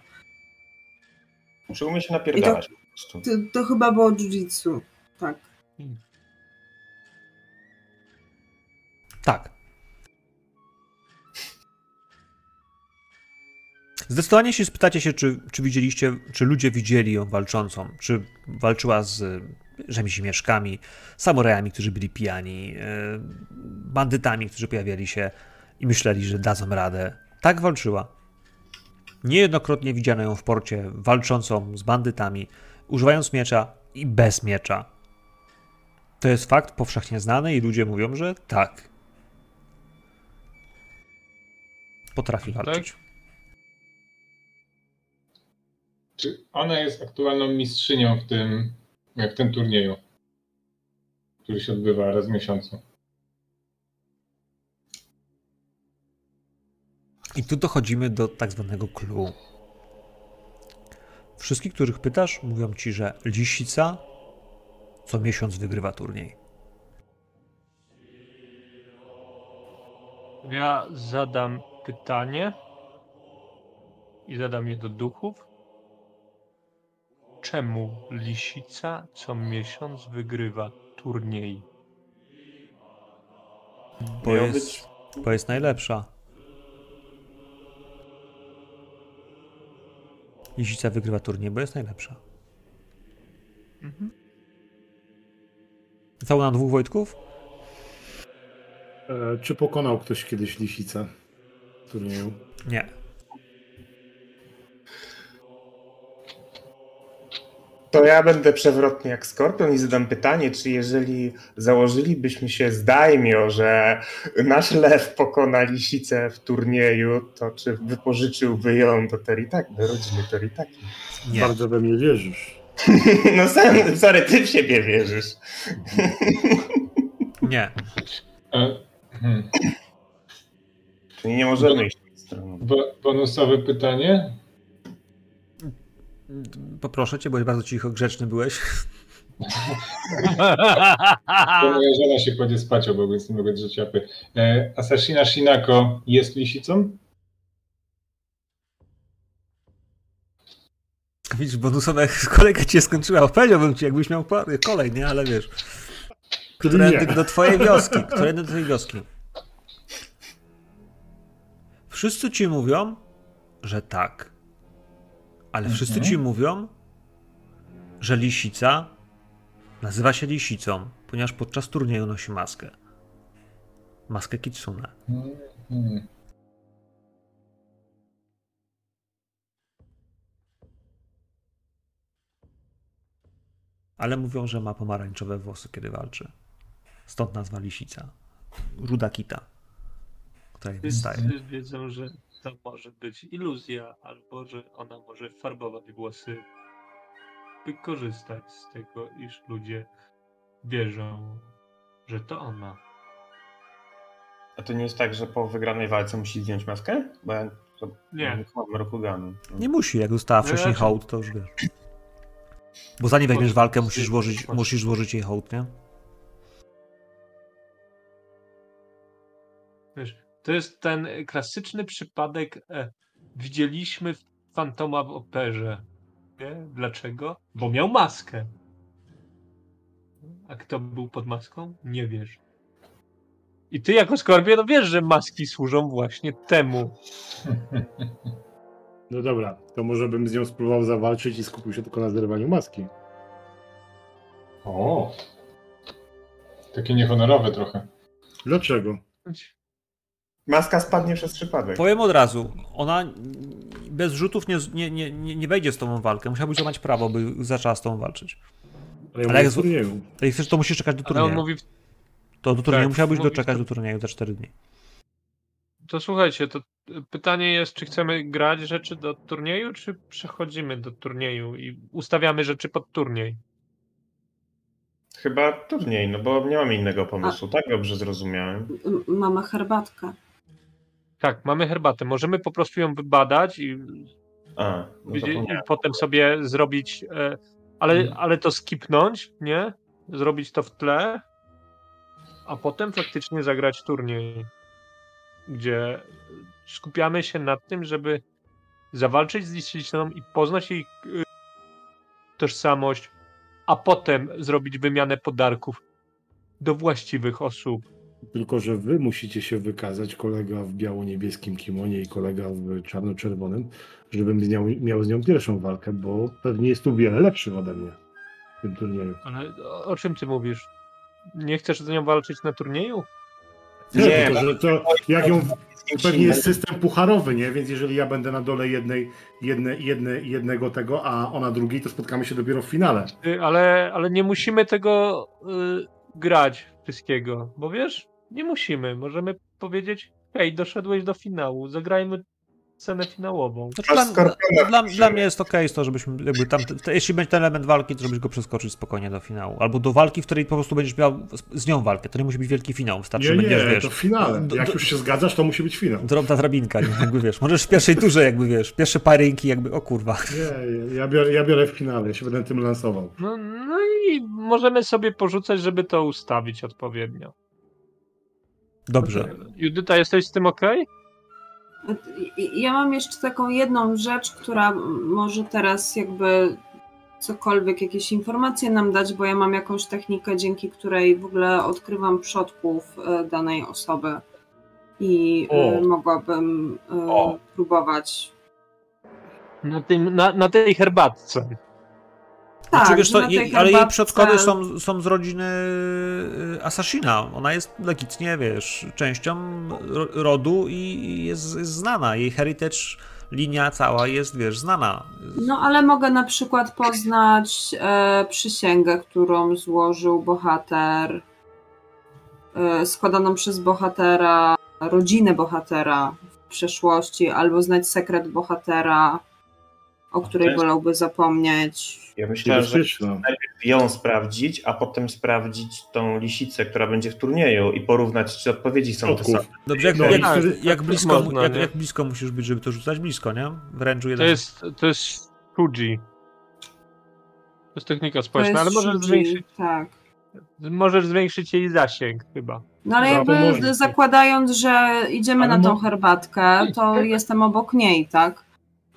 Czy umie się napierdalać prostu. To, to chyba było jiu-jitsu, tak. Tak. Zdecydowanie, jeśli spytacie się, czy, czy widzieliście, czy ludzie widzieli ją walczącą, czy walczyła z rzemieślniczkami, samurajami, którzy byli pijani, e, bandytami, którzy pojawiali się i myśleli, że dadzą radę. Tak walczyła. Niejednokrotnie widziano ją w porcie walczącą z bandytami, używając miecza, i bez miecza. To jest fakt powszechnie znany i ludzie mówią, że tak. Potrafi Tak? walczyć. Czy ona jest aktualną mistrzynią w tym, w tym turnieju, który się odbywa raz w miesiącu? I tu dochodzimy do tak zwanego clue. Wszystkich, których pytasz, mówią ci, że Lisica co miesiąc wygrywa turniej. Ja zadam pytanie i zadam je do duchów. Czemu lisica co miesiąc wygrywa turniej? Bo Miał jest, bo jest najlepsza. Lisica wygrywa turniej, bo jest najlepsza. Cały na dwóch Wojtków? E, czy pokonał ktoś kiedyś lisicę turnieju? Nie. To ja będę przewrotny jak skorpion i zadam pytanie, czy jeżeli założylibyśmy się z Daimio, że nasz lew pokona lisicę w turnieju, to czy wypożyczyłby ją do Teritaki, do rodziny Teritaki? Nie. Bardzo we mnie wierzysz. No sam, sorry, ty w siebie wierzysz. Nie. E, hmm. Czyli nie możemy iść tą stroną. Bo, bonusowe pytanie. Poproszę cię, bo bardzo cicho, grzeczny byłeś. Bo moja żona się kładzie spać obok, więc nie mogę drzeć japy. E, Asashina Shinako jest lisicą? Widzisz, bonusowe kolejka cię skończyła. Powiedziałbym ci, jakbyś miał kolej, nie? Ale wiesz. Którędy Nie. do twojej wioski. Którędy do twojej wioski. Wszyscy ci mówią, że tak. Ale wszyscy ci mówią, że lisica nazywa się lisicą, ponieważ podczas turnieju nosi maskę. Maskę kitsune. Hmm. Ale mówią, że ma pomarańczowe włosy, kiedy walczy. Stąd nazwa lisica. Ruda kita, jej wystaje. Wszyscy wiedzą, że to może być iluzja, albo że ona może farbować włosy, by korzystać z tego, iż ludzie wierzą, że to ona. A to nie jest tak, że po wygranej walce musi zdjąć maskę? Bo ja to Nie. mam Rokuganu. Nie musi, jak dostała No wcześniej raczej- hołd, to już wiesz. Bo zanim weźmiesz walkę, musisz złożyć, musisz złożyć jej hołd, nie? To jest ten klasyczny przypadek. E, widzieliśmy fantoma w operze. Nie? Dlaczego? Bo miał maskę. A kto był pod maską? Nie wiesz. I ty jako Skorpion wiesz, że maski służą właśnie temu. No dobra, to może bym z nią spróbował zawalczyć i skupił się tylko na zerwaniu maski. O! Takie niehonorowe trochę. Dlaczego? Maska spadnie przez przypadek. Powiem od razu, ona bez rzutów nie, nie, nie, nie wejdzie z tobą w walkę. Musiałbyś złamać prawo, by zaczęła z tobą walczyć. Ale, ja Ale jak z-. Jak chcesz, to musisz czekać do Ale on turnieju. mówi, To do turnieju tak, musiałbyś mówi, doczekać do turnieju za 4 dni. to słuchajcie, to pytanie jest, czy chcemy grać rzeczy do turnieju, czy przechodzimy do turnieju i ustawiamy rzeczy pod turniej. Chyba turniej, no bo nie mam innego pomysłu. Tak dobrze zrozumiałem. M- Mamy herbatkę. Tak, mamy herbatę. Możemy po prostu ją wybadać i A, no i, potem sobie zrobić, e, ale, Mhm. ale to skipnąć, nie? Zrobić to w tle, a potem faktycznie zagrać turniej, gdzie skupiamy się na tym, żeby zawalczyć z Lisicą i poznać jej y, tożsamość, a potem zrobić wymianę podarków do właściwych osób. Tylko, że wy musicie się wykazać, kolega w biało-niebieskim kimonie i kolega w czarno-czerwonym, żebym miał, miał z nią pierwszą walkę, bo pewnie jest tu wiele lepszy ode mnie w tym turnieju. Ale o, o czym ty mówisz? Nie chcesz z nią walczyć na turnieju? Nie, Nie, to, że to jak ją, pewnie jest system pucharowy, nie? Więc jeżeli ja będę na dole jednej, jedne, jedne, jednego tego, a ona drugiej, to spotkamy się dopiero w finale. Ale, ale nie musimy tego y, grać wszystkiego, bo wiesz, nie musimy. Możemy powiedzieć, hej, doszedłeś do finału, zagrajmy scenę finałową. Znaczy, dla, dla, dla, dla mnie jest okej z to, żebyśmy jakby tam, te, jeśli będzie ten element walki, to żebyś go przeskoczyć spokojnie do finału. Albo do walki, w której po prostu będziesz miał z, z nią walkę. To nie musi być wielki finał, wystarczy, Nie, że będziesz, nie, wiesz, to w finale. do- Jak do- już się zgadzasz, to musi być finał. drobna drabinka, nie? jakby wiesz. Możesz w pierwszej turze jakby wiesz, pierwsze parynki jakby, o kurwa. Nie, ja biorę, ja biorę w finale, ja się będę tym lansował. No, no i możemy sobie porzucać, żeby to ustawić odpowiednio. Dobrze. Judyta, jesteś z tym ok? Ja mam jeszcze taką jedną rzecz, która może teraz jakby cokolwiek, jakieś informacje nam dać, bo ja mam jakąś technikę, dzięki której w ogóle odkrywam przodków e, danej osoby i e, O. mogłabym e, O. próbować. Na, tym, na, na tej herbatce. Tak, Znaczy, wiesz na tej jej, ale jej przodkowie są, są z rodziny y, Asashina. Ona jest legitnie, wiesz, częścią ro- rodu i i jest, jest znana. Jej heritage, linia cała jest, wiesz, znana. No ale mogę na przykład poznać e, przysięgę, którą złożył bohater, e, składaną przez bohatera, rodzinę bohatera w przeszłości, albo znać sekret bohatera, o której jest- wolałby zapomnieć. Ja myślałem, że najpierw ją sprawdzić, a potem sprawdzić tą lisicę, która będzie w turnieju i porównać, czy odpowiedzi są te Przodków. same. Dobrze, jak, No, jak, tak, jak, tak blisko, można, jak, jak blisko musisz być, żeby to rzucać? Blisko, nie? Wręcz To jeden. jest, to jest Fuji. To jest technika To społeczna, ale możesz Shuji, zwiększyć, Tak. możesz zwiększyć jej zasięg chyba. No ale No, jakby to zakładając, że idziemy Ale na tą herbatkę, to jestem obok niej, tak?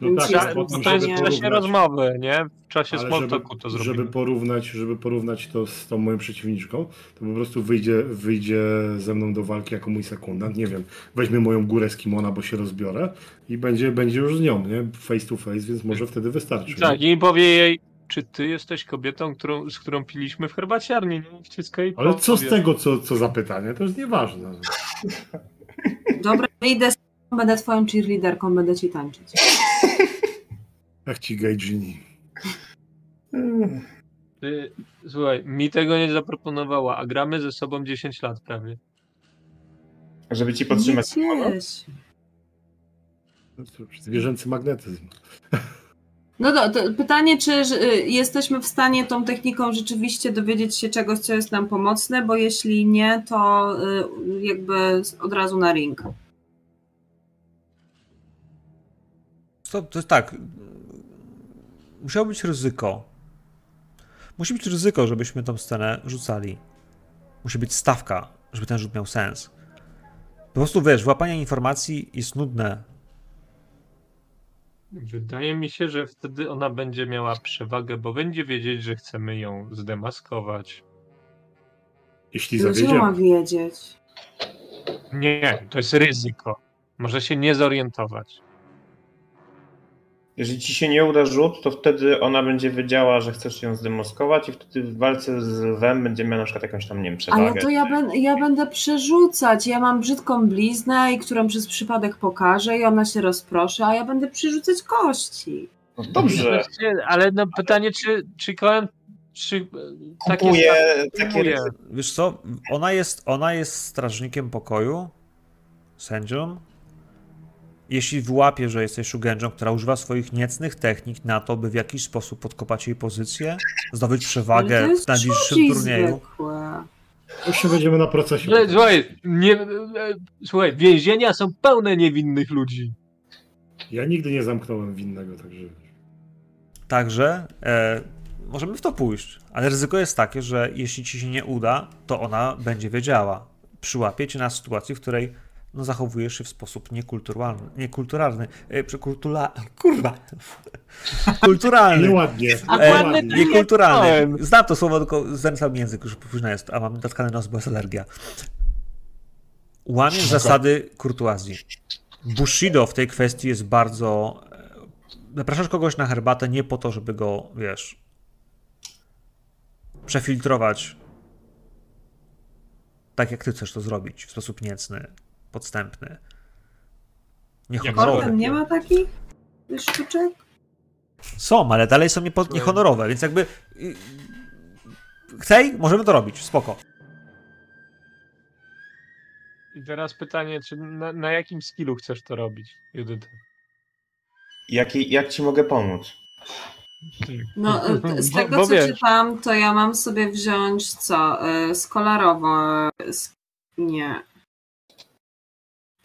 No Więc tak, jest- a No potem, to jest w czasie rozmowy, nie? W czasie talku to zrobimy. żeby porównać, żeby porównać to z tą moją przeciwniczką, to po prostu wyjdzie, wyjdzie ze mną do walki jako mój sekundant. Nie wiem, weźmie moją górę z kimona, bo się rozbiorę i będzie, będzie już z nią, nie? Face to face, więc może wtedy wystarczy. Tak, nie? i powie jej, czy ty jesteś kobietą, którą, z którą piliśmy w herbaciarni? Nie wciska jej Ale co z tego, co, co za pytanie? To jest nieważne. Dobra, idę z będę twoją cheerleaderką, będę ci tańczyć. Jak ci Gaijini. Ty, słuchaj, mi tego nie zaproponowała, a gramy ze sobą 10 lat prawie. Żeby ci Nie podtrzymać. ciesz. No cóż, Zwierzęcy magnetyzm. No to, to pytanie, czy y, jesteśmy w stanie tą techniką rzeczywiście dowiedzieć się czegoś, co jest nam pomocne, bo jeśli nie, to y, jakby od razu na ring. To, to jest tak. Musiało być ryzyko. Musi być ryzyko, żebyśmy tą scenę rzucali. Musi być stawka, żeby ten rzut miał sens. Po prostu wiesz, włapanie informacji jest nudne. Wydaje mi się, że wtedy ona będzie miała przewagę, bo będzie wiedzieć, że chcemy ją zdemaskować. Jeśli Dlaczego ma zawiedziemy. wiedzieć? Nie, to jest ryzyko. Może się nie zorientować. Jeżeli ci się nie uda rzut, to wtedy ona będzie wiedziała, że chcesz ją zdemaskować i wtedy w walce z lwem będzie miała na przykład jakąś tam, nie wiem, przewagę. Ale to ja, ben, ja będę przerzucać. Ja mam brzydką bliznę, i którą przez przypadek pokażę, i ona się rozproszy, a ja będę przerzucać kości. No dobrze, Ale no pytanie, czy, czy Koen czy, e, takie kupuje? Wiesz co, ona jest, ona jest strażnikiem pokoju, sędzią. Jeśli wyłapie, że jesteś shugenją, która używa swoich niecnych technik na to, by w jakiś sposób podkopać jej pozycję, zdobyć Ale przewagę w najbliższym turnieju. zwykłe. Już się będziemy na procesie. Słuchaj, słuchaj, nie, e, słuchaj, więzienia są pełne niewinnych ludzi. Ja nigdy nie zamknąłem winnego, także. Także e, możemy w to pójść, ale ryzyko jest takie, że jeśli ci się nie uda, to ona będzie wiedziała. Przyłapie cię na sytuacji, w której no, zachowujesz się w sposób niekulturalny. Niekulturalny. E, kultura, kurwa. Kulturalny. Nieładnie. E, niekulturalny. Znam to słowo, tylko znęcał mi język, już późno jest, a mam natkany nos, bo jest alergia. Łamiesz zasady kurtuazji. Bushido w tej kwestii jest bardzo... e, Zapraszasz kogoś na herbatę nie po to, żeby go, wiesz, przefiltrować tak, jak ty chcesz to zrobić, w sposób niecny, podstępny. Niehonorowe. Potem nie ma takich sztuczek? Są, ale dalej są niepo- niehonorowe, więc jakby. y, Chcej? Możemy to robić, spoko. I teraz pytanie, czy na, na jakim skillu chcesz to robić, Judyta? Jak, jak ci mogę pomóc? No, z Bo- tego bo co wiesz. czytam, to ja mam sobie wziąć co? E, Skolarowo. sk- Nie.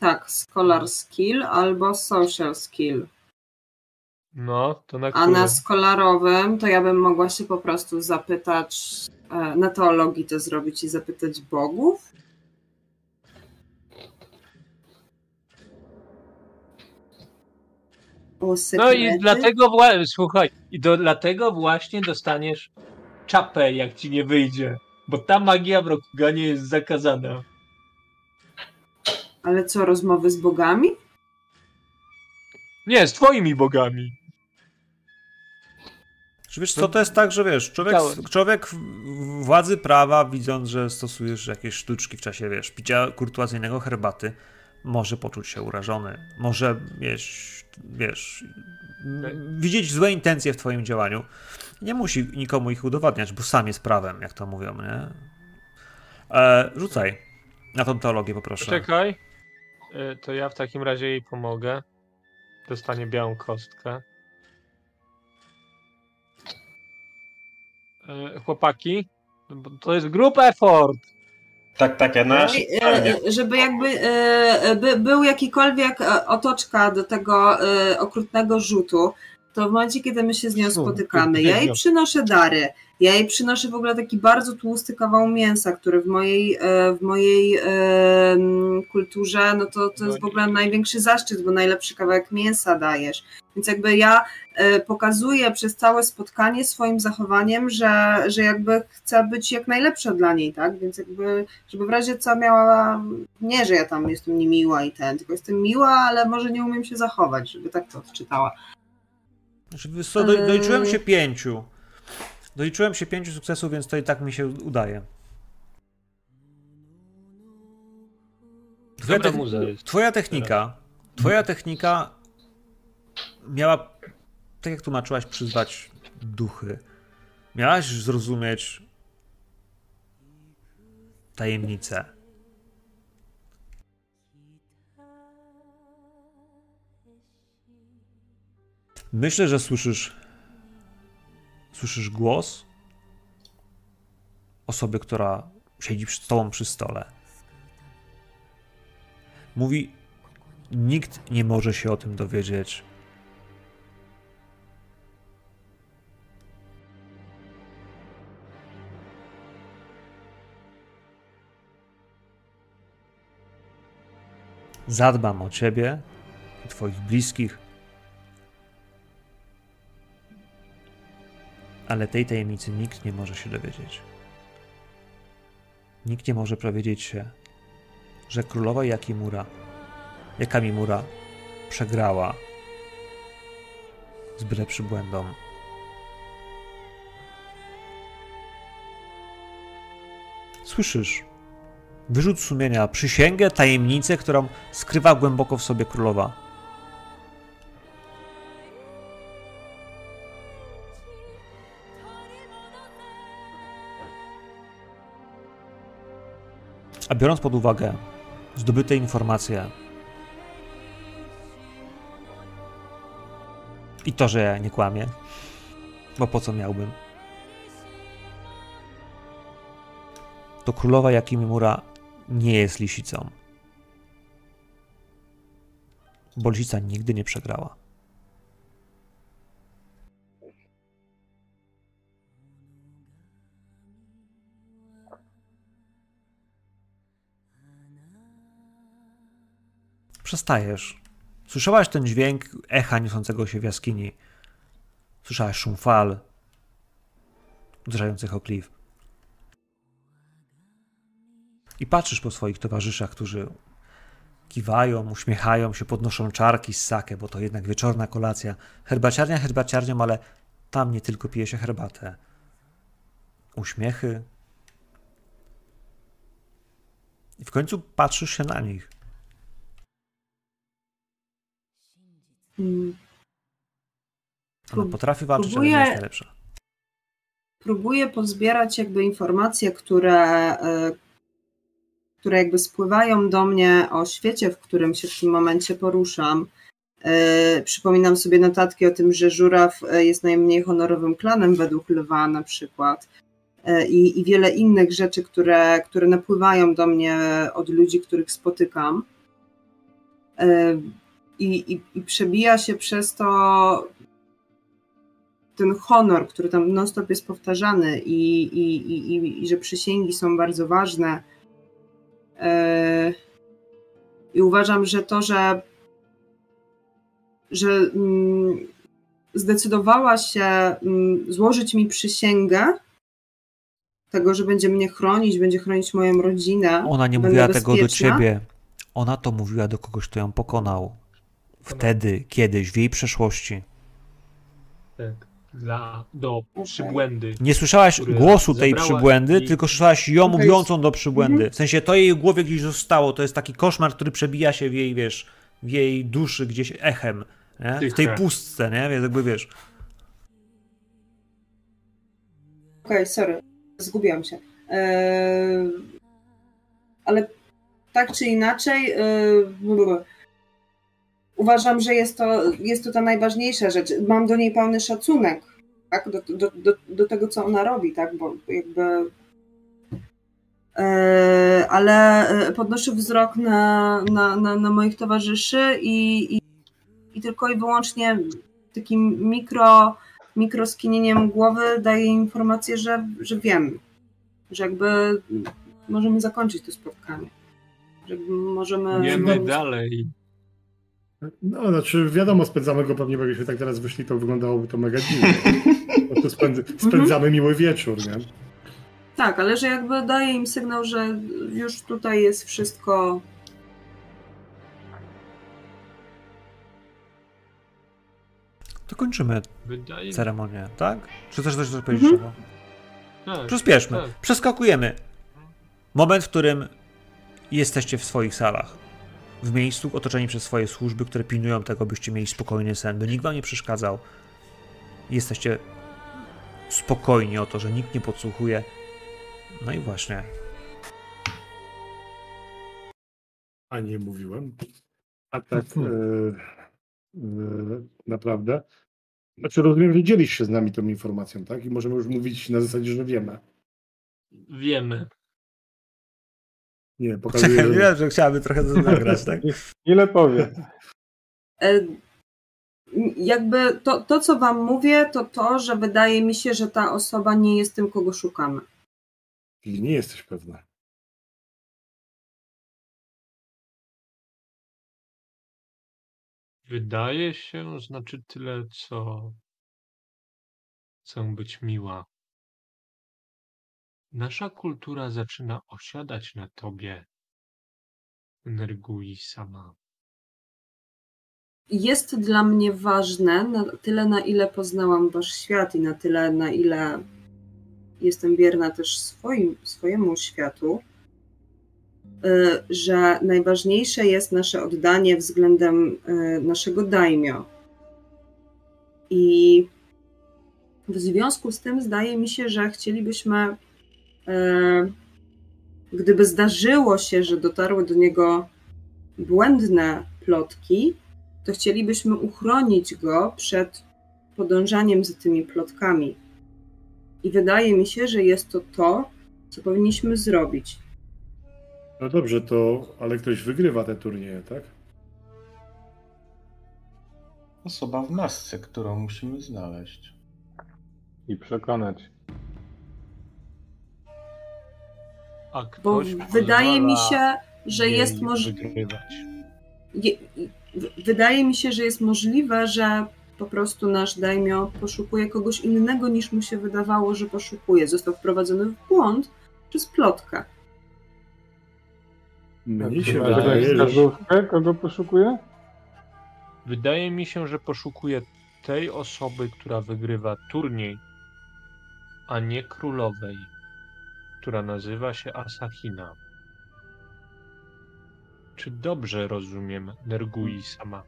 Tak, Scholar Skill albo Social Skill. No, to na A którym? na skolarowym to ja bym mogła się po prostu zapytać, e, na teologii to zrobić i zapytać bogów. No i dlatego, wła- słuchaj, i do, dlatego właśnie dostaniesz czapę, jak ci nie wyjdzie. Bo ta magia w Rokuganie jest zakazana. Ale co, rozmowy z bogami? Nie, z twoimi bogami. Czy wiesz co, to jest tak, że wiesz, człowiek, człowiek władzy prawa, widząc, że stosujesz jakieś sztuczki w czasie, wiesz, picia kurtuazyjnego herbaty, może poczuć się urażony. Może, wiesz, wiesz, m- widzieć złe intencje w twoim działaniu. Nie musi nikomu ich udowadniać, bo sam jest prawem, jak to mówią, nie? E, rzucaj na tą teologię, poproszę. Poczekaj. Y, To ja w takim razie jej pomogę. Dostanie białą kostkę. Y, Chłopaki, bo to jest group effort. Tak, tak, ja na. E, Żeby jakby by, był jakikolwiek e, otoczka do tego e, okrutnego rzutu, to w momencie, kiedy my się z nią spotykamy, ja jej przynoszę dary. Ja jej przynoszę w ogóle taki bardzo tłusty kawał mięsa, który w mojej, e, w mojej kulturze, no to, to jest w ogóle największy zaszczyt, bo najlepszy kawałek mięsa dajesz. Więc jakby ja e, pokazuję przez całe spotkanie swoim zachowaniem, że, że jakby chcę być jak najlepsza dla niej, tak? Więc jakby, żeby w razie co miała, nie, że ja tam jestem niemiła i ten, tylko jestem miła, ale może nie umiem się zachować, żeby tak to odczytała. Znaczy, wiesz co, do, doliczyłem się pięciu. Doliczyłem się pięciu sukcesów, więc to i tak mi się udaje. Twoja, jest. twoja technika, twoja technika miała, tak jak tłumaczyłaś, przyzwać duchy. Miałaś zrozumieć tajemnicę. Myślę, że słyszysz słyszysz głos osoby, która siedzi z tobą przy stole. Mówi: Nikt nie może się o tym dowiedzieć. Zadbam o ciebie i twoich bliskich. Ale tej tajemnicy nikt nie może się dowiedzieć. Nikt nie może powiedzieć się, że królowa Jakimura, Jakamimura przegrała z byle przybłędą. Słyszysz wyrzut sumienia, przysięgę, tajemnicę, którą skrywa głęboko w sobie królowa. A biorąc pod uwagę zdobyte informacje i to, że ja nie kłamię, bo po co miałbym, to królowa Jakimimura nie jest lisicą. Bo lisica nigdy nie przegrała. Przestajesz. Słyszałaś ten dźwięk echa niosącego się w jaskini. Słyszałaś szum fal uderzających o klif. I patrzysz po swoich towarzyszach, którzy kiwają, uśmiechają się, podnoszą czarki z sake, bo to jednak wieczorna kolacja. Herbaciarnia herbaciarnią, ale tam nie tylko pije się herbatę. Uśmiechy. I w końcu patrzysz się na nich. Ona Prób- potrafi walczyć, ale próbuję- nie jest najlepsza. próbuję pozbierać jakby informacje, które, e, które jakby spływają do mnie o świecie, w którym się w tym momencie poruszam. E, Przypominam sobie notatki o tym, że żuraw e, jest najmniej honorowym klanem według lwa na przykład. I, i wiele innych rzeczy, które, które napływają do mnie od ludzi, których spotykam. I, i, I przebija się przez to ten honor, który tam non-stop jest powtarzany i, i, i, i, że przysięgi są bardzo ważne. E, I uważam, że to, że, że mm, zdecydowała się mm, złożyć mi przysięgę tego, że będzie mnie chronić, będzie chronić moją rodzinę. Ona nie mówiła tego do bezpieczna. ciebie. Ona to mówiła do kogoś, kto ją pokonał. Wtedy, kiedyś, w jej przeszłości. Tak. Dla, do przybłędy. Nie słyszałaś głosu tej przybłędy, i- tylko słyszałaś ją mówiącą do przybłędy. Mhm. W sensie to jej głowie gdzieś zostało. To jest taki koszmar, który przebija się w jej, wiesz, w jej duszy gdzieś echem. Nie? W tej pustce, nie? Więc jakby wiesz. Okej, sorry, zgubiłam się. Eee, ale tak czy inaczej, eee. Uważam, że jest to, jest to ta najważniejsza rzecz. Mam do niej pełny szacunek, tak? Do, do, do, do tego, co ona robi, tak? Bo jakby. Eee, ale e, podnoszę wzrok na, na, na, na moich towarzyszy i, i, i tylko i wyłącznie takim mikro mikroskinieniem głowy daje informację, że, że wiem, że jakby możemy zakończyć to spotkanie. Że możemy. Nie my dalej. No, znaczy wiadomo, spędzamy go pewnie, bo jakbyśmy tak teraz wyszli, to wyglądałoby to mega dziwnie. Prostu spędz, spędzamy miły wieczór, nie? Tak, ale że jakby daje im sygnał, że już tutaj jest wszystko. To kończymy Wydaje ceremonię, tak? Czy też coś coś powiedzieć Mhm. tak. Przyspieszmy. tak. Przeskakujemy. Moment, w którym jesteście w swoich salach. W miejscu otoczeni przez swoje służby, które pilnują tego, byście mieli spokojny sen, by nikt wam nie przeszkadzał. Jesteście spokojni o to, że nikt nie podsłuchuje. No i właśnie. A nie mówiłem. A tak e, e, naprawdę. Znaczy rozumiem, że dzielisz się z nami tą informacją, tak? I możemy już mówić na zasadzie, że wiemy. Wiemy. Nie, pokazuję, że... Wiem, że chciałaby trochę to nagrać, tak? Ile powie? E, Jakby to, to, co Wam mówię, to to, że wydaje mi się, że ta osoba nie jest tym, kogo szukamy. Czyli nie jesteś pewna. Wydaje się, znaczy tyle, co chcę być miła. Nasza kultura zaczyna osiadać na tobie. Nergui sama. jest dla mnie ważne na tyle, na ile poznałam wasz świat i na tyle, na ile jestem wierna też swoim, swojemu światu, y, że najważniejsze jest nasze oddanie względem y, naszego daimio. I w związku z tym zdaje mi się, że chcielibyśmy, gdyby zdarzyło się, że dotarły do niego błędne plotki, to chcielibyśmy uchronić go przed podążaniem za tymi plotkami. I wydaje mi się, że jest to to, co powinniśmy zrobić. No dobrze, to ale ktoś wygrywa te turnieje, tak? Osoba w masce, którą musimy znaleźć. I przekonać. A Bo wydaje mi się, że jest możliwe. Wydaje mi się, że jest możliwe, że po prostu nasz daimio poszukuje kogoś innego niż mu się wydawało, że poszukuje. Został wprowadzony w błąd przez plotkę. Mnie się Chyba, że wydaje, że... kogo poszukuje? Wydaje mi się, że poszukuje tej osoby, która wygrywa turniej, a nie królowej, która nazywa się Asahina. Czy dobrze rozumiem Nergui sama?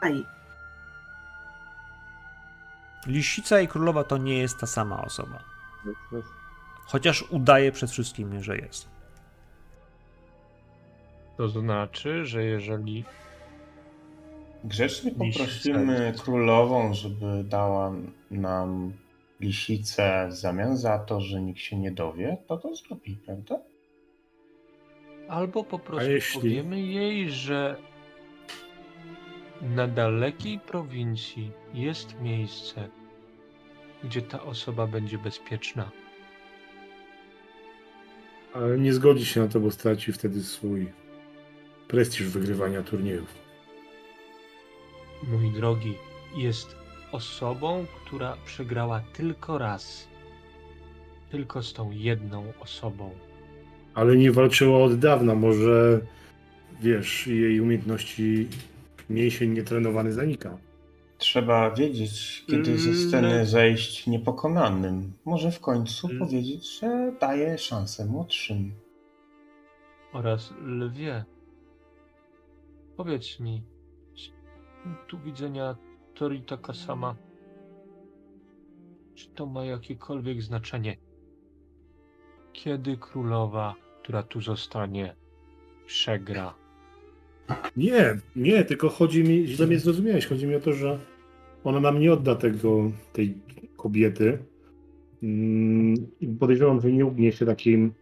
Aj. Lisica i królowa to nie jest ta sama osoba. Chociaż udaje przed wszystkim, że jest. To znaczy, że jeżeli Grzecznie poprosimy królową, żeby dała nam lisicę w zamian za to, że nikt się nie dowie, to to zrobi, prawda? Albo po prostu jeśli- powiemy jej, że na dalekiej prowincji jest miejsce, gdzie ta osoba będzie bezpieczna. Ale nie zgodzi się na to, bo straci wtedy swój prestiż wygrywania turniejów. Mój drogi, jest osobą, która przegrała tylko raz. Tylko z tą jedną osobą. Ale nie walczyła od dawna. Może wiesz, jej umiejętności mięsień nietrenowany zanika. Trzeba wiedzieć, kiedy ze Mm, sceny no. zejść niepokonanym. Może w końcu Mm. powiedzieć, że daje szansę młodszym. Oraz lwie. Powiedz mi, punktu widzenia Tori taka sama, czy to ma jakiekolwiek znaczenie? Kiedy królowa, która tu zostanie, przegra? Nie, nie, tylko chodzi mi, źle mnie zrozumiałeś, chodzi mi o to, że ona nam nie odda tego, tej kobiety. Mm, podejrzewam, że nie ugnie się takim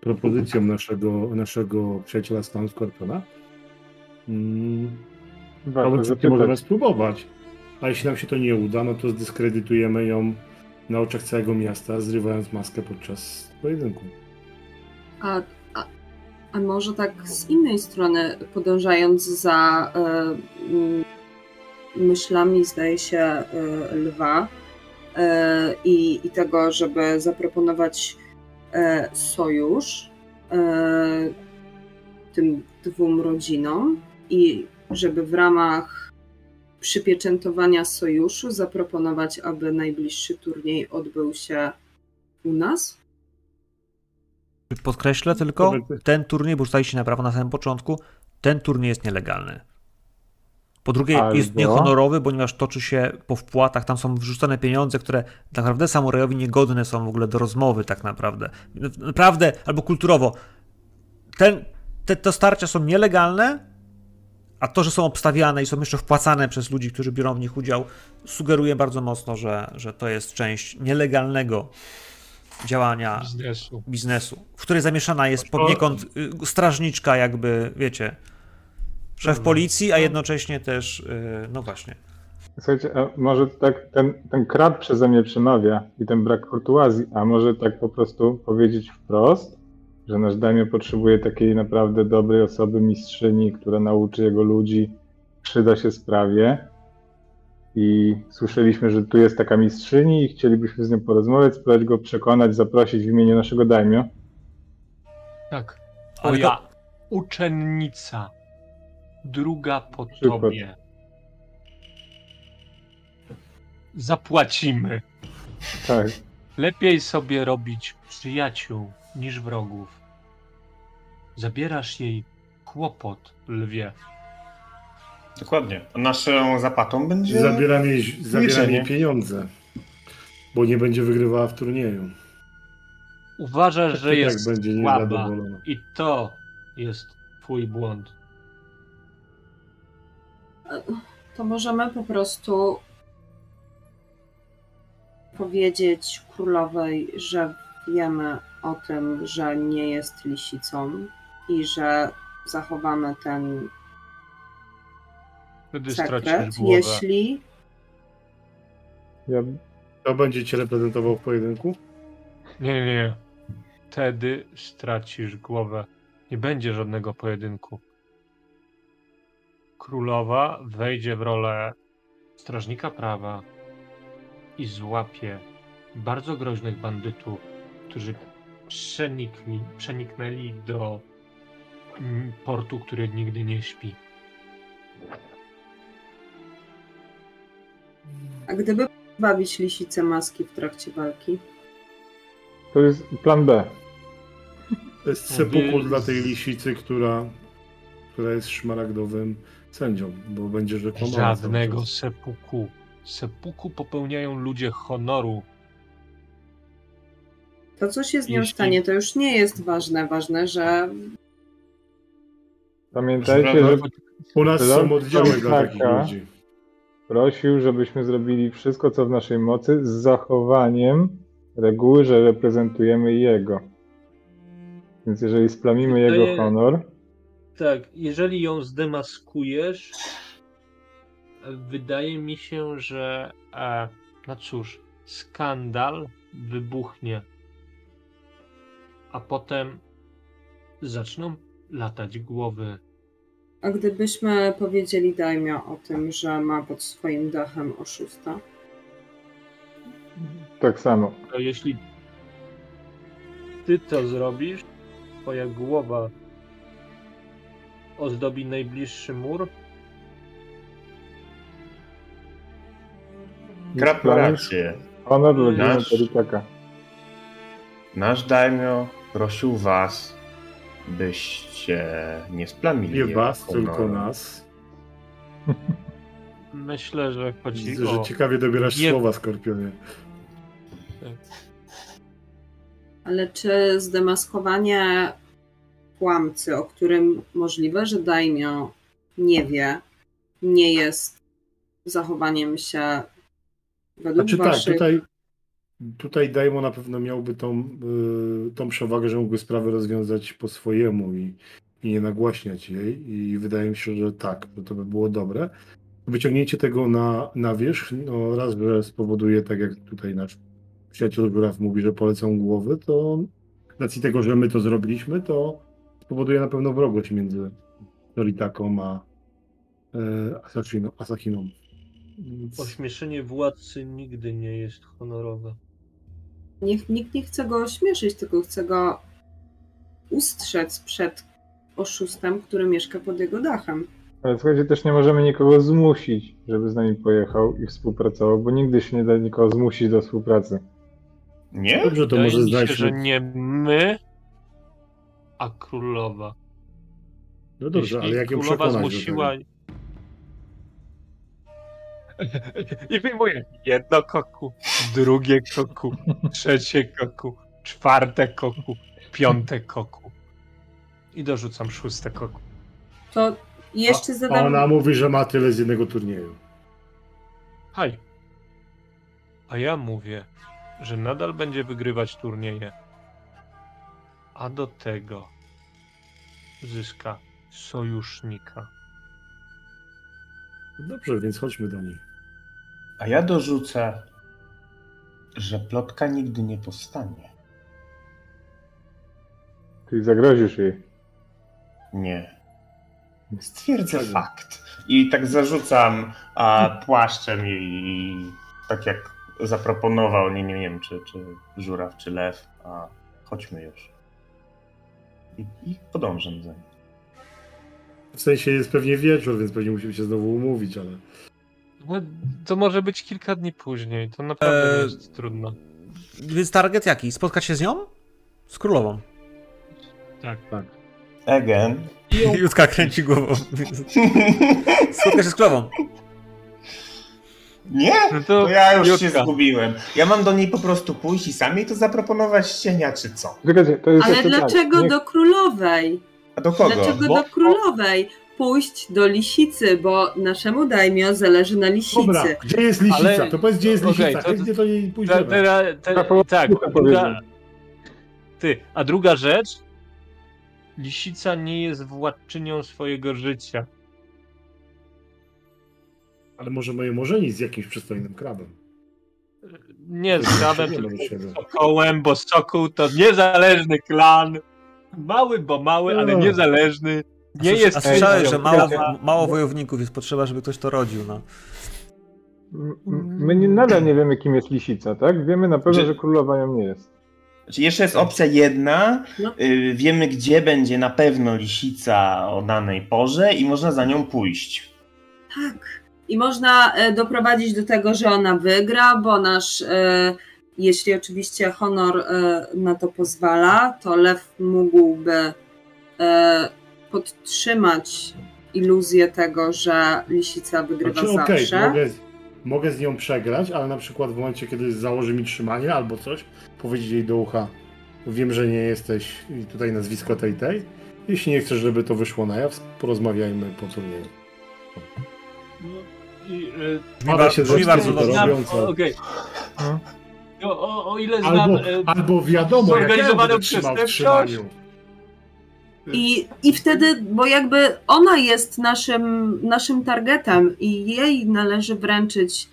propozycją naszego, naszego przyjaciela stanu Skorpiona. Oczywiście możemy spróbować. A jeśli nam się to nie uda, no to zdyskredytujemy ją na oczach całego miasta, zrywając maskę podczas pojedynku. a, a, a może tak z innej strony, podążając za mm, myślami, zdaje się, e, lwa e, i, i tego, żeby zaproponować sojusz tym dwóm rodzinom i żeby w ramach przypieczętowania sojuszu zaproponować, aby najbliższy turniej odbył się u nas? Podkreślę tylko, ten turniej, bo rzucaliście na prawo na samym początku, ten turniej jest nielegalny. Po drugie, Albo- jest niehonorowy, ponieważ toczy się po wpłatach, tam są wrzucone pieniądze, które tak naprawdę samurajowi niegodne są w ogóle do rozmowy tak naprawdę. Naprawdę, albo kulturowo. Ten, te, te starcia są nielegalne, a to, że są obstawiane i są jeszcze wpłacane przez ludzi, którzy biorą w nich udział, sugeruje bardzo mocno, że, że to jest część nielegalnego działania Biznesu. biznesu, w której zamieszana jest poniekąd y, strażniczka, jakby, wiecie, szef Dobra. policji, a jednocześnie też, y, no właśnie. Słuchajcie, a może tak ten, ten krat przeze mnie przemawia i ten brak kurtuazji, a może tak po prostu powiedzieć wprost, że nasz daimio potrzebuje takiej naprawdę dobrej osoby, mistrzyni, która nauczy jego ludzi, przyda się sprawie. I słyszeliśmy, że tu jest taka mistrzyni i chcielibyśmy z nią porozmawiać, spróbować go przekonać, zaprosić w imieniu naszego daimio. Tak. Ale Moja uczennica. Druga po Przykład. tobie. Zapłacimy. Tak. Lepiej sobie robić przyjaciół niż wrogów. Zabierasz jej kłopot, lwie. Dokładnie. A naszą zapłatą będzie... Zabieram jej, zabieram jej pieniądze, bo nie będzie wygrywała w turnieju. Uważasz, że Tak jest będzie słaba niezadowolona. i to jest twój błąd. to możemy po prostu powiedzieć królowej, że wiemy o tym, że nie jest lisicą i że zachowamy ten Wtedy sekret, stracisz głowę. jeśli Ja, Kto będzie cię reprezentował w pojedynku? Nie, nie, nie. Wtedy stracisz głowę. Nie będzie żadnego pojedynku. Królowa wejdzie w rolę strażnika prawa i złapie bardzo groźnych bandytów, którzy przenikli, przeniknęli do portu, który nigdy nie śpi. a gdyby bawić lisicę maski w trakcie walki, to jest plan B. To jest sepukul dla tej lisicy, która, która jest szmaragdowym sędzią, bo będzie rzekomo. Żadnego sepuku. Sepuku popełniają ludzie honoru. To, co się z nią Jeśli- stanie, to już nie jest ważne. Ważne, że Pamiętajcie, że U nas są oddziały dla takich ludzi. prosił, żebyśmy zrobili wszystko, co w naszej mocy, z zachowaniem reguły, że reprezentujemy jego. Więc jeżeli splamimy jego Wydaje- honor, Tak, jeżeli ją zdemaskujesz, wydaje mi się, że e, no cóż, skandal wybuchnie. A potem zaczną latać głowy. a gdybyśmy powiedzieli Daimio o tym, że ma pod swoim dachem oszusta, tak samo. To jeśli ty to zrobisz, twoja głowa ozdobi najbliższy mur, Krab ma rację. Honor rodziny Nasz- daimio prosił was, byście nie splamili Nie was, tylko nas. myślę, że chodzi Widzę, że o... ciekawie dobierasz Nie- słowa, Skorpionie. ale czy zdemaskowanie kłamcy, o którym możliwe, że Daimio nie wie, nie jest zachowaniem się według Znaczy tak, waszych... tutaj, tutaj Daimon na pewno miałby tą, y, tą przewagę, że mógłby sprawę rozwiązać po swojemu i, i nie nagłaśniać jej. I wydaje mi się, że tak, że to by było dobre. Wyciągnięcie tego na, na wierzch, no raz, że spowoduje, tak jak tutaj nasz przyjaciel Żuraw mówi, że polecą głowy, to z racji tego, że my to zrobiliśmy, to spowoduje na pewno wrogość między Noritaką a e. Asahiną. Więc- Ośmieszenie władcy nigdy nie jest honorowe. Niech, nikt nie chce go ośmieszyć, tylko chce go ustrzec przed oszustem, który mieszka pod jego dachem. Ale słuchajcie, też nie możemy nikogo zmusić, żeby z nami pojechał i współpracował, bo nigdy się nie da nikogo zmusić do współpracy. Nie? Dobrze, to Wydaje może mi się, że nie my, a królowa. No dobrze, Jeśli ale jak ją królowa przekonać do zmusiła... tego? I wyjmuję jedno koku, drugie koku, trzecie koku, czwarte koku, piąte koku. I dorzucam szóste koku. To jeszcze A zadam... ona mówi, że ma tyle z jednego turnieju. Haj. A ja mówię, że nadal będzie wygrywać turnieje. A do tego zyska sojusznika. Dobrze, więc chodźmy do niej. A ja dorzucę, że plotka nigdy nie powstanie. Czyli zagrozisz jej. Nie. Stwierdzę fakt. I tak zarzucam a, płaszczem i, i tak jak zaproponował, nie, nie wiem, czy, czy żuraw, czy lew, a chodźmy już. I, i podążam za nim. W sensie jest pewnie wieczór, więc pewnie musimy się znowu umówić, ale No, To może być kilka dni później. To naprawdę nie Eee, jest trudno. Więc target jaki? Spotkać się z nią? Z królową. Tak. Egen. Jutka kręci głową. Spotkać się z królową. Nie? No To to ja już się Jutka. zgubiłem. Ja mam do niej po prostu pójść i sami to zaproponować z cienia, czy co? Czekajcie, to jest Ale dlaczego tak. Do królowej? A do kogo? Dlaczego Bo- do królowej? Pójść do lisicy, bo naszemu daimio zależy na lisicy. Dobra, gdzie jest lisica? Ale- To powiedz, gdzie jest lisica. to- Chętnie do niej Ta, pójdziemy. ta, ta, Rafał, tak, druga, ty, a druga rzecz, lisica nie jest władczynią swojego życia. Ale możemy ją ożenić z jakimś przystojnym krabem. Nie z krabem, tylko z sokołem, bo sokół to niezależny klan. Mały, bo mały, ale No. niezależny. Nie jest A słyszałeś, że mało, mało wojowników jest potrzeba, żeby ktoś to rodził. No. My nie, nadal nie wiemy, kim jest lisica, tak? Wiemy na pewno, Że- że królowa nią nie jest. Znaczy jeszcze jest opcja jedna. No. Y, wiemy, gdzie będzie na pewno lisica o danej porze i można za nią pójść. Tak. I można e, doprowadzić do tego, że ona wygra, bo nasz, e, jeśli oczywiście honor e, na to pozwala, to lew mógłby podtrzymać iluzję tego, że lisica wygrywa Znaczy, zawsze. mogę, mogę z nią przegrać, ale na przykład w momencie, kiedy założy mi trzymanie albo coś, powiedzieć jej do ucha, wiem, że nie jesteś i tutaj nazwisko tej, tej. Jeśli nie chcesz, żeby to wyszło na jaw, porozmawiajmy po turnieju. No i, y, Pada się brzmi bardzo dobrze. znam, robiąc, o. O, ile znam Albo, e, albo wiadomo, jak ja będę trzymał w przestępczość. trzymaniu. I, I wtedy, bo jakby ona jest naszym, naszym targetem i jej należy wręczyć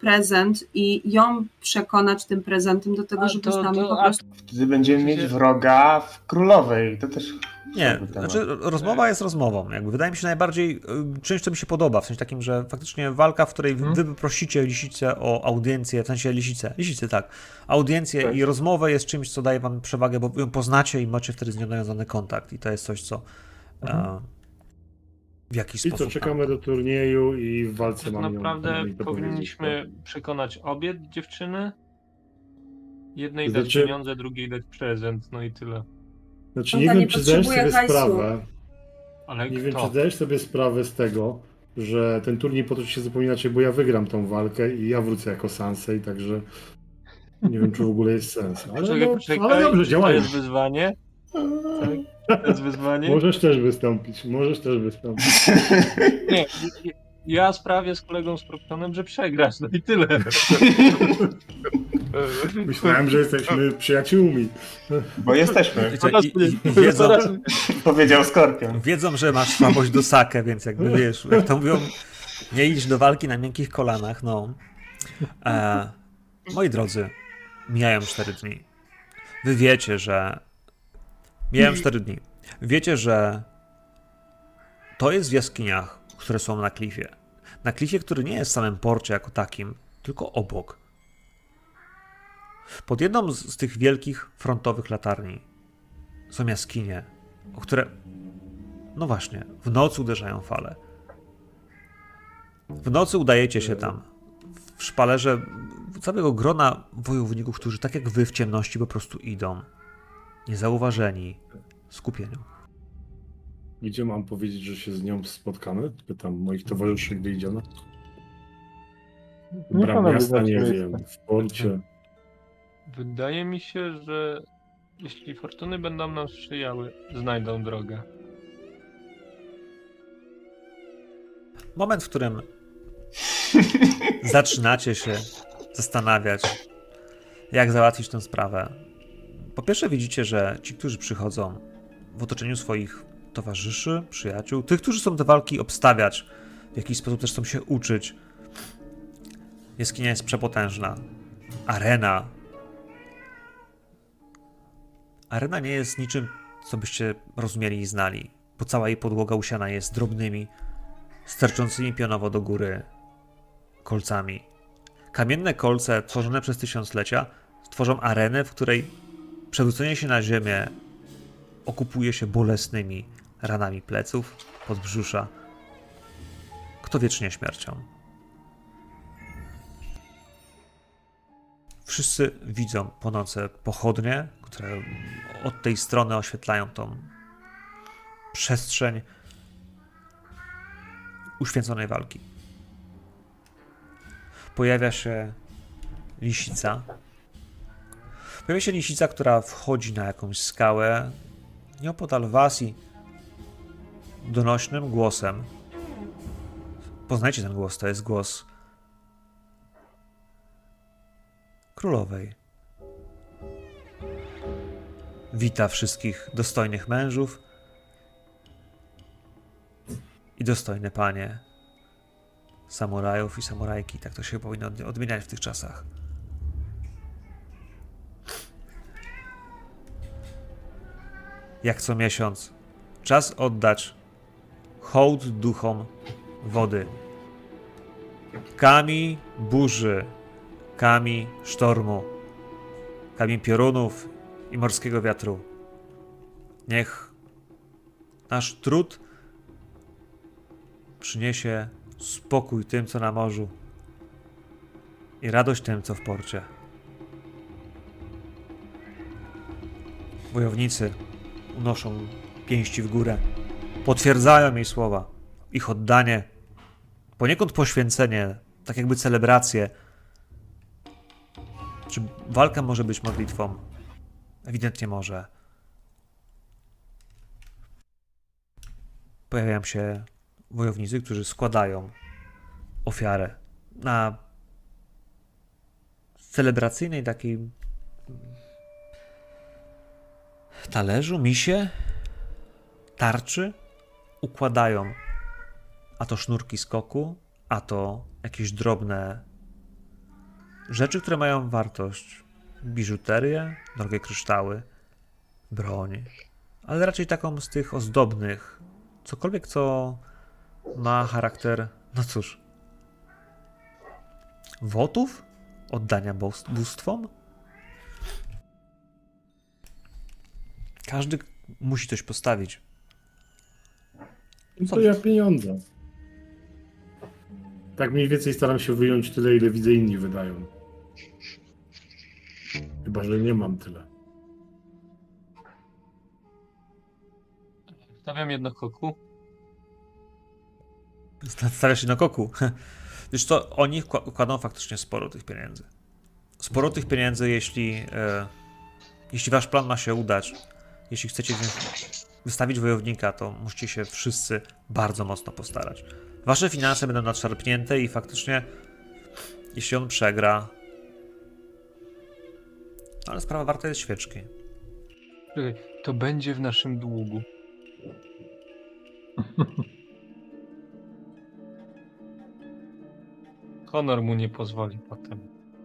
prezent i ją przekonać tym prezentem do tego, A żeby to- z nami to- po prostu... Wtedy będziemy mieć wroga w królowej. To też. Nie, znaczy rozmowa jest rozmową. Jakby wydaje mi się najbardziej, y, czymś, co mi się podoba, w sensie takim, że faktycznie walka, w której wy, Mhm. wy prosicie lisicę o audiencję, w sensie lisicę, lisicę tak, audiencję Tak. i rozmowę jest czymś, co daje wam przewagę, bo ją poznacie i macie wtedy z nią nawiązany kontakt i to jest coś, co e, w jakiś I sposób... co, czekamy do turnieju i w walce tak mamy naprawdę powinniśmy przekonać obie dziewczyny. Jednej Znaczy- dać pieniądze, drugiej dać prezent, no i tyle. Znaczy, nie to wiem, czy zdajesz sobie hajsu. sprawę, Ale nie kto? wiem, czy zdajesz sobie sprawę z tego, że ten turniej potoczy się zupełnie inaczej, bo ja wygram tą walkę i ja wrócę jako Sansei, także nie wiem, czy w ogóle jest sens. Ale, Poczekaj, no, poczekaj, ale dobrze, to działajmy. jest wyzwanie. Tak? To jest wyzwanie. Możesz też wystąpić, możesz też wystąpić. Nie, ja sprawię z kolegą Skorpionem, że przegrasz, no i tyle. Myślałem, że jesteśmy przyjaciółmi. Bo jesteśmy, Wiecie, i, i, i wiedzą, powiedział Skorpion. wiedzą, że masz słabość do sakę, więc jakby wiesz, jak to mówią, nie idź do walki na miękkich kolanach, no. E, moi drodzy, mijają 4 dni. Wy wiecie, że mijają 4 dni. Wiecie, że to jest w jaskiniach, które są na klifie. Na klifie, który nie jest w samym porcie jako takim, tylko obok. Pod jedną z, z tych wielkich frontowych latarni są jaskinie, o które, no właśnie, w nocy uderzają fale. W nocy udajecie się tam, w szpalerze całego grona wojowników, którzy tak jak wy w ciemności po prostu idą, niezauważeni, skupieniu. Gdzie mam powiedzieć, że się z nią spotkamy? Pytam moich towarzyszy, gdy idziemy. Niech Bram ona miasta, nie wiem, w porcie. Wydaje mi się, że jeśli fortuny będą nam sprzyjały, znajdą drogę. Moment, w którym zaczynacie się zastanawiać, jak załatwić tę sprawę. Po pierwsze, widzicie, że ci, którzy przychodzą w otoczeniu swoich towarzyszy, przyjaciół, tych, którzy chcą te walki obstawiać, w jakiś sposób też chcą się uczyć. Jaskinia jest przepotężna. Arena. Arena nie jest niczym, co byście rozumieli i znali, bo cała jej podłoga usiana jest drobnymi, sterczącymi pionowo do góry kolcami. Kamienne kolce tworzone przez tysiąclecia tworzą arenę, w której przewrócenie się na ziemię okupuje się bolesnymi ranami pleców, podbrzusza. Kto wiecznie śmiercią. Wszyscy widzą po pochodnie, które od tej strony oświetlają tą przestrzeń uświęconej walki. Pojawia się lisica. Pojawia się lisica, która wchodzi na jakąś skałę nieopodal was i donośnym głosem. Poznajcie ten głos, to jest głos królowej. Wita wszystkich dostojnych mężów i dostojne panie, samurajów i samurajki. Tak to się powinno od- odmieniać w tych czasach. Jak co miesiąc, czas oddać hołd duchom wody. Kami burzy, kami sztormu, kami piorunów i morskiego wiatru. Niech nasz trud przyniesie spokój tym, co na morzu i radość tym, co w porcie. Wojownicy unoszą pięści w górę. Potwierdzają jej słowa. Ich oddanie, poniekąd poświęcenie, tak jakby celebrację. Czy walka może być modlitwą? Ewidentnie może. Pojawiają się wojownicy, którzy składają ofiarę na celebracyjnej takiej talerzu, misie, tarczy układają a to sznurki skoku, a to jakieś drobne rzeczy, które mają wartość. Biżuterię, drogie kryształy, broń, ale raczej taką z tych ozdobnych. Cokolwiek, co ma charakter, no cóż, wotów? Oddania bóst- bóstwom? Każdy musi coś postawić. No to ja pieniądze. Tak mniej więcej staram się wyjąć tyle, ile widzę inni wydają. Chyba, że nie mam tyle. Stawiam jedno koku. Stawiasz się na koku. Wiesz co, oni kładą faktycznie sporo tych pieniędzy. Sporo tych pieniędzy, jeśli, e, jeśli wasz plan ma się udać, jeśli chcecie wziąć- wystawić wojownika, to musicie się wszyscy bardzo mocno postarać. Wasze finanse będą nadszarpnięte i faktycznie, jeśli on przegra, ale sprawa warta jest świeczki. To będzie w naszym długu. Honor mu nie pozwoli potem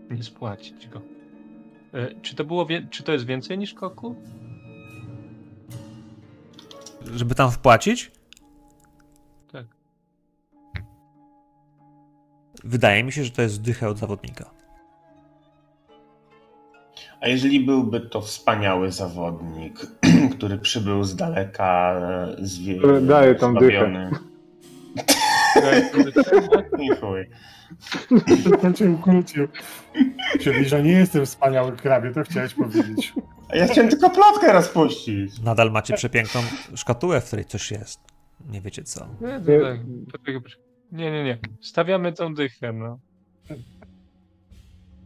nie spłacić go. E, Czy to było czy to jest więcej niż koku? Żeby tam wpłacić? Tak. Wydaje mi się, że to jest dychę od zawodnika. A jeżeli byłby to wspaniały zawodnik, który przybył z daleka, zwie... Który daje tą zbawiony. I chuj. Cię ukrócił. Że nie jestem wspaniały krabie, to chciałeś powiedzieć. A ja chciałem tylko plotkę rozpuścić. Nadal macie przepiękną szkatułę, w której coś jest. Nie wiecie co. Nie, to tak. Nie, nie, nie. Stawiamy tą dychę, no.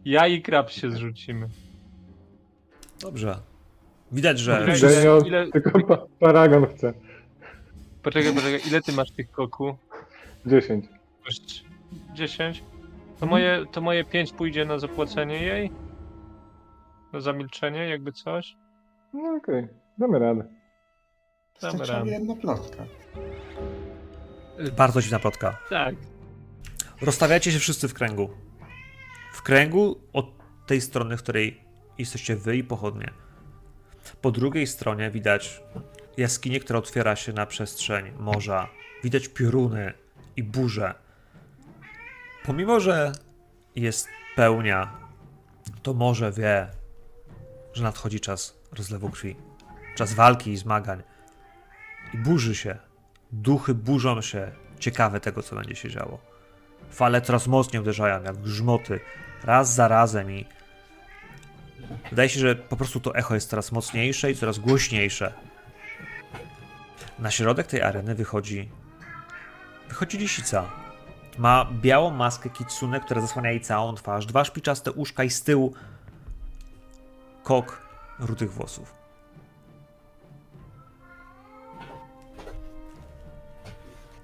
Ja i krab się zrzucimy. Dobrze. Widać, że Ile- wszyscy, ile- ile- tylko pa- paragon chce. Poczekaj, poczekaj, ile ty masz tych koku? 10. Masz 10? To moje, to moje 5 pójdzie na zapłacenie jej? Zamilczenie, jakby coś? No okej, damy radę. Damy Wystarczyła radę. jedna plotka. bardzo dziwna plotka. Tak. Rozstawiacie się wszyscy w kręgu. W kręgu od tej strony, w której jesteście wy i pochodnie. Po drugiej stronie widać jaskinię, która otwiera się na przestrzeń morza. Widać pioruny i burze. Pomimo, że jest pełnia, to morze wie, że nadchodzi czas rozlewu krwi. Czas walki i zmagań. I burzy się. Duchy burzą się, ciekawe tego, co będzie się działo. Fale coraz mocniej uderzają, jak grzmoty, raz za razem i wydaje się, że po prostu to echo jest coraz mocniejsze i coraz głośniejsze. Na środek tej areny wychodzi wychodzi lisica. Ma białą maskę kitsune, która zasłania jej całą twarz, dwa szpiczaste uszka i z tyłu kok rudych włosów.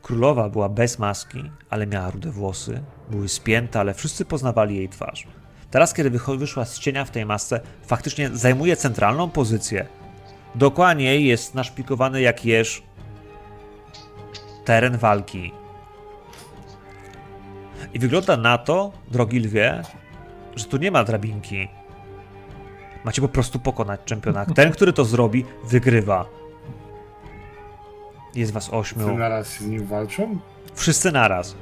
Królowa była bez maski, ale miała rude włosy, były spięte, ale wszyscy poznawali jej twarz. Teraz, kiedy wyszła z cienia w tej masce, faktycznie zajmuje centralną pozycję. Dookoła niej jest naszpikowany jak jeż teren walki. I wygląda na to, drogi lwie, że tu nie ma drabinki. Macie po prostu pokonać czempiona. Ten, który to zrobi, wygrywa. Jest was ośmiu. Ty naraz z nim walczą? Wszyscy naraz.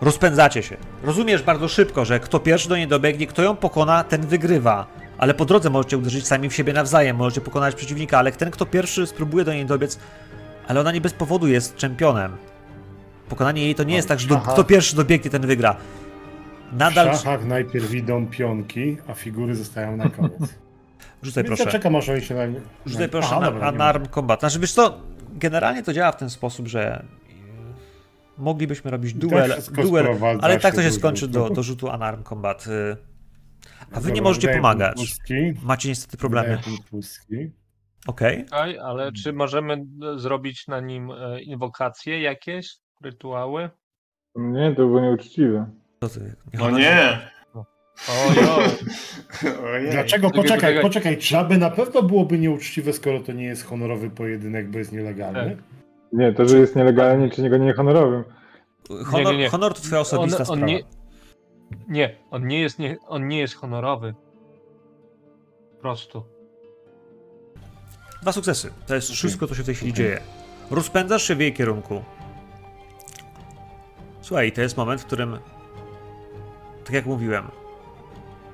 Rozpędzacie się. Rozumiesz bardzo szybko, że kto pierwszy do niej dobiegnie, kto ją pokona, ten wygrywa. Ale po drodze możecie uderzyć sami w siebie nawzajem, możecie pokonać przeciwnika, ale ten, kto pierwszy spróbuje do niej dobiec, ale ona nie bez powodu jest czempionem. Pokonanie jej to nie jest tak, że do, kto pierwszy dobiegnie, ten wygra. Nadal. W szachach najpierw idą pionki, a figury zostają na koniec. Rzucaj Więc proszę. ja czekam, aż oni się na. Rzucaj na- proszę Aha, na, dobra, combat. Znaczy, wiesz co, generalnie to działa w ten sposób, że moglibyśmy robić duel, duel ale tak to się skończy do, do rzutu unarmed combat. y. A wy nie możecie pomagać. Macie niestety problemy. Okej. Aj, ale czy możemy zrobić na nim e, inwokacje jakieś, rytuały? Nie, to było nieuczciwe. Ty. No nie! Ojoj, Ojej. Dlaczego? Czekaj, Poczekaj, poczekaj. poczekaj. Czy aby na pewno byłoby nieuczciwe, skoro to nie jest honorowy pojedynek, bo jest nielegalny? Tak. Nie, to, że jest nielegalnie, nie czyni go niehonorowym. Honor, nie, nie. honor to twoja osobista on sprawa. nie- nie, on nie jest, nie, on nie jest honorowy. Po prostu. Dwa sukcesy. To jest wszystko, co się w tej chwili dzieje. Rozpędzasz się w jej kierunku. Słuchaj, to jest moment, w którym, tak jak mówiłem,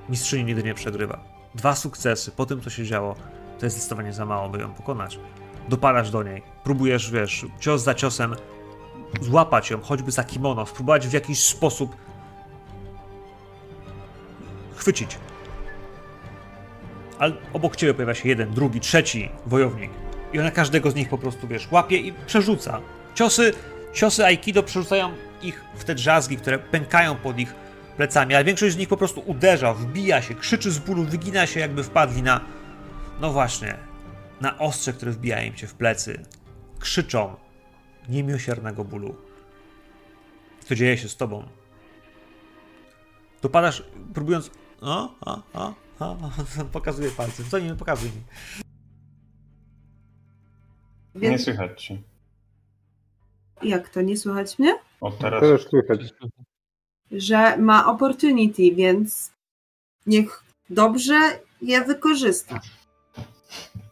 mistrzyni nigdy nie przegrywa. Dwa sukcesy po tym, co się działo, to jest zdecydowanie za mało, by ją pokonać. Dopadasz do niej, próbujesz, wiesz, cios za ciosem złapać ją, choćby za kimono, spróbować w jakiś sposób chwycić. Ale obok ciebie pojawia się jeden, drugi, trzeci wojownik. I ona każdego z nich po prostu, wiesz, łapie i przerzuca. Ciosy, ciosy Aikido przerzucają ich w te drzazgi, które pękają pod ich plecami, ale większość z nich po prostu uderza, wbija się, krzyczy z bólu, wygina się, jakby wpadli na. No właśnie, na ostrze, które wbija im się w plecy. Krzyczą niemiłosiernego bólu. Co dzieje się z tobą? Dopadasz, próbując. O, o, o, o, pokazuje palcem. Co nie pokazuj mi. Nie Więc słychać cię. jak to, nie słychać mnie? Od teraz To już słychać. Że ma opportunity, więc niech dobrze je wykorzysta.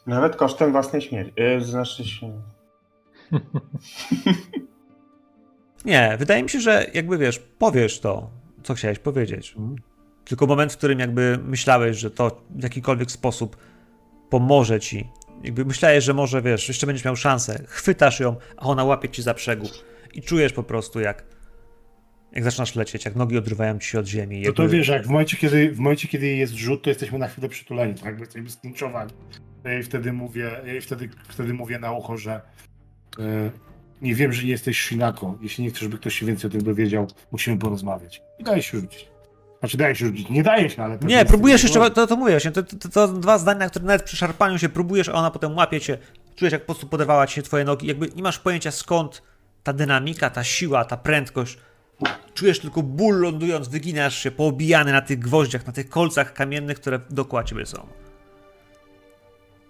nawet kosztem własnej śmierci. Yy, znaczy się... Nie, wydaje mi się, że jakby wiesz, powiesz to, co chciałeś powiedzieć. Tylko moment, w którym jakby myślałeś, że to w jakikolwiek sposób pomoże ci. Jakby myślałeś, że może wiesz, jeszcze będziesz miał szansę. Chwytasz ją, a ona łapie ci za przegub. I czujesz po prostu, jak, jak zaczynasz lecieć, jak nogi odrywają ci się od ziemi. To to jakby- wiesz, jak w momencie, kiedy, w momencie, kiedy jest rzut, to jesteśmy na chwilę przytuleni, tak? Jakby jesteśmy sklinczowani. Ja jej wtedy mówię, ja jej wtedy, wtedy mówię na ucho, że e, nie wiem, że nie jesteś Shinako. Jeśli nie chcesz, żeby ktoś się więcej o tym dowiedział, musimy porozmawiać. I daje się rzucić. Znaczy daje się rzucić. Nie daje się, ale... Nie, próbujesz jeszcze, to, to mówię właśnie, to, to, to dwa zdania, które nawet przy szarpaniu się próbujesz, a ona potem łapie cię, czujesz jak po prostu poderwała ci się twoje nogi, jakby nie masz pojęcia skąd ta dynamika, ta siła, ta prędkość. Czujesz tylko ból lądując, wyginasz się, poobijany na tych gwoździach, na tych kolcach kamiennych, które dookoła ciebie są.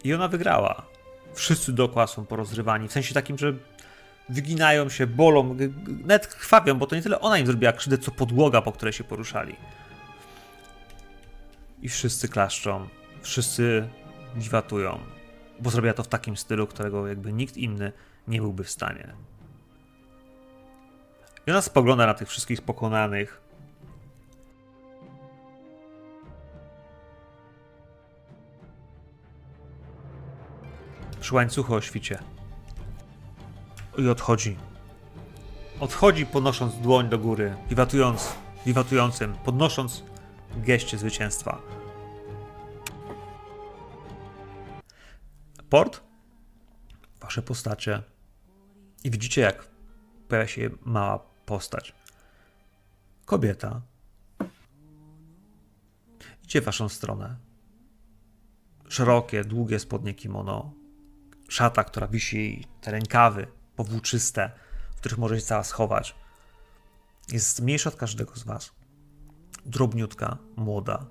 I ona wygrała. Wszyscy dookoła są porozrywani, w sensie takim, że wyginają się, bolą, nawet krwawią, bo to nie tyle ona im zrobiła krzywdę, co podłoga, po której się poruszali. I wszyscy klaszczą, wszyscy wiwatują, bo zrobiła to w takim stylu, którego jakby nikt inny nie byłby w stanie. I ona spogląda na tych wszystkich pokonanych. Przy łańcuchu o świcie. I odchodzi. Odchodzi podnosząc dłoń do góry, wiwatując, wiwatującym, podnosząc geście zwycięstwa. Port, wasze postacie i widzicie jak pojawia się mała postać. Kobieta. Idzie w waszą stronę. Szerokie, długie spodnie kimono. Szata, która wisi, te rękawy powłóczyste, w których może się cała schować. Jest mniejsza od każdego z was drobniutka, młoda.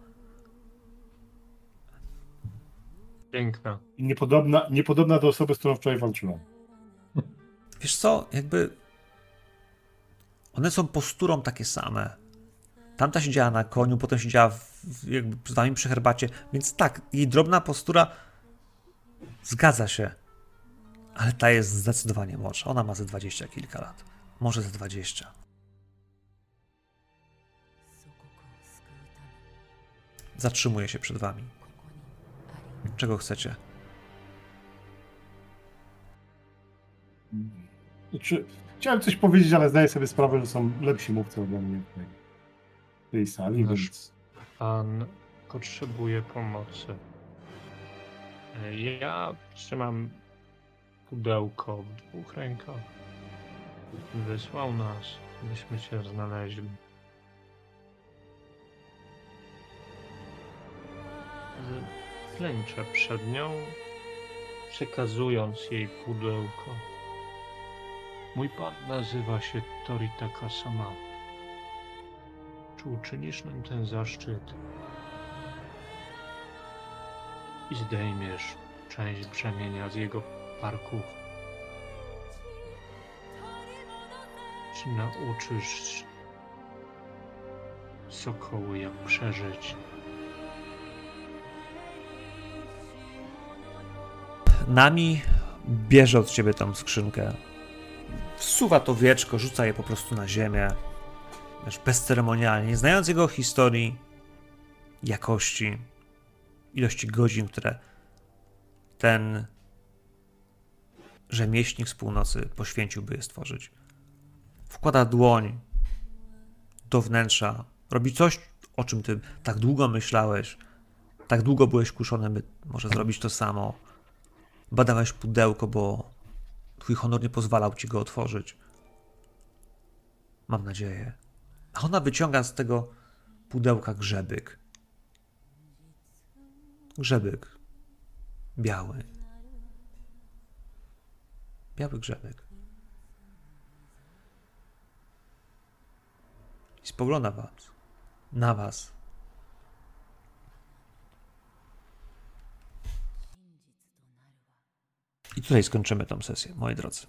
Piękna. I niepodobna, niepodobna do osoby, z którą wczoraj walczyłem. Wiesz co, jakby one są posturą takie same. Tamta siedziała na koniu, potem siedziała w, jakby z wami przy herbacie, więc tak, jej drobna postura zgadza się. Ale ta jest zdecydowanie młodsza. Ona ma ze 20 kilka lat. Może ze 20. Zatrzymuje się przed wami. Czego chcecie? Znaczy, chciałem coś powiedzieć, ale zdaję sobie sprawę, że są lepsi mówcy ode mnie w tej, w tej sali, Nasz- więc Pan potrzebuje pomocy. Ja trzymam pudełko w dwóch rękach. Wysłał nas, byśmy się znaleźli. Klęczę przed nią, przekazując jej pudełko. Mój pan nazywa się Toritaka Sama. Czy uczynisz nam ten zaszczyt i zdejmiesz część brzemienia z jego parków? Czy nauczysz sokoły, jak przeżyć? Nami bierze od ciebie tą skrzynkę. Wsuwa to wieczko, rzuca je po prostu na ziemię. Wiesz, bezceremonialnie, nie znając jego historii, jakości, ilości godzin, które ten rzemieślnik z północy poświęciłby je stworzyć. Wkłada dłoń do wnętrza, robi coś, o czym ty tak długo myślałeś, tak długo byłeś kuszony, by może zrobić to samo. Badałeś pudełko, bo twój honor nie pozwalał ci go otworzyć. Mam nadzieję. A ona wyciąga z tego pudełka grzebyk. Grzebyk. Biały. Biały grzebyk. I spogląda was. Na was. Tutaj skończymy tą sesję, moi drodzy.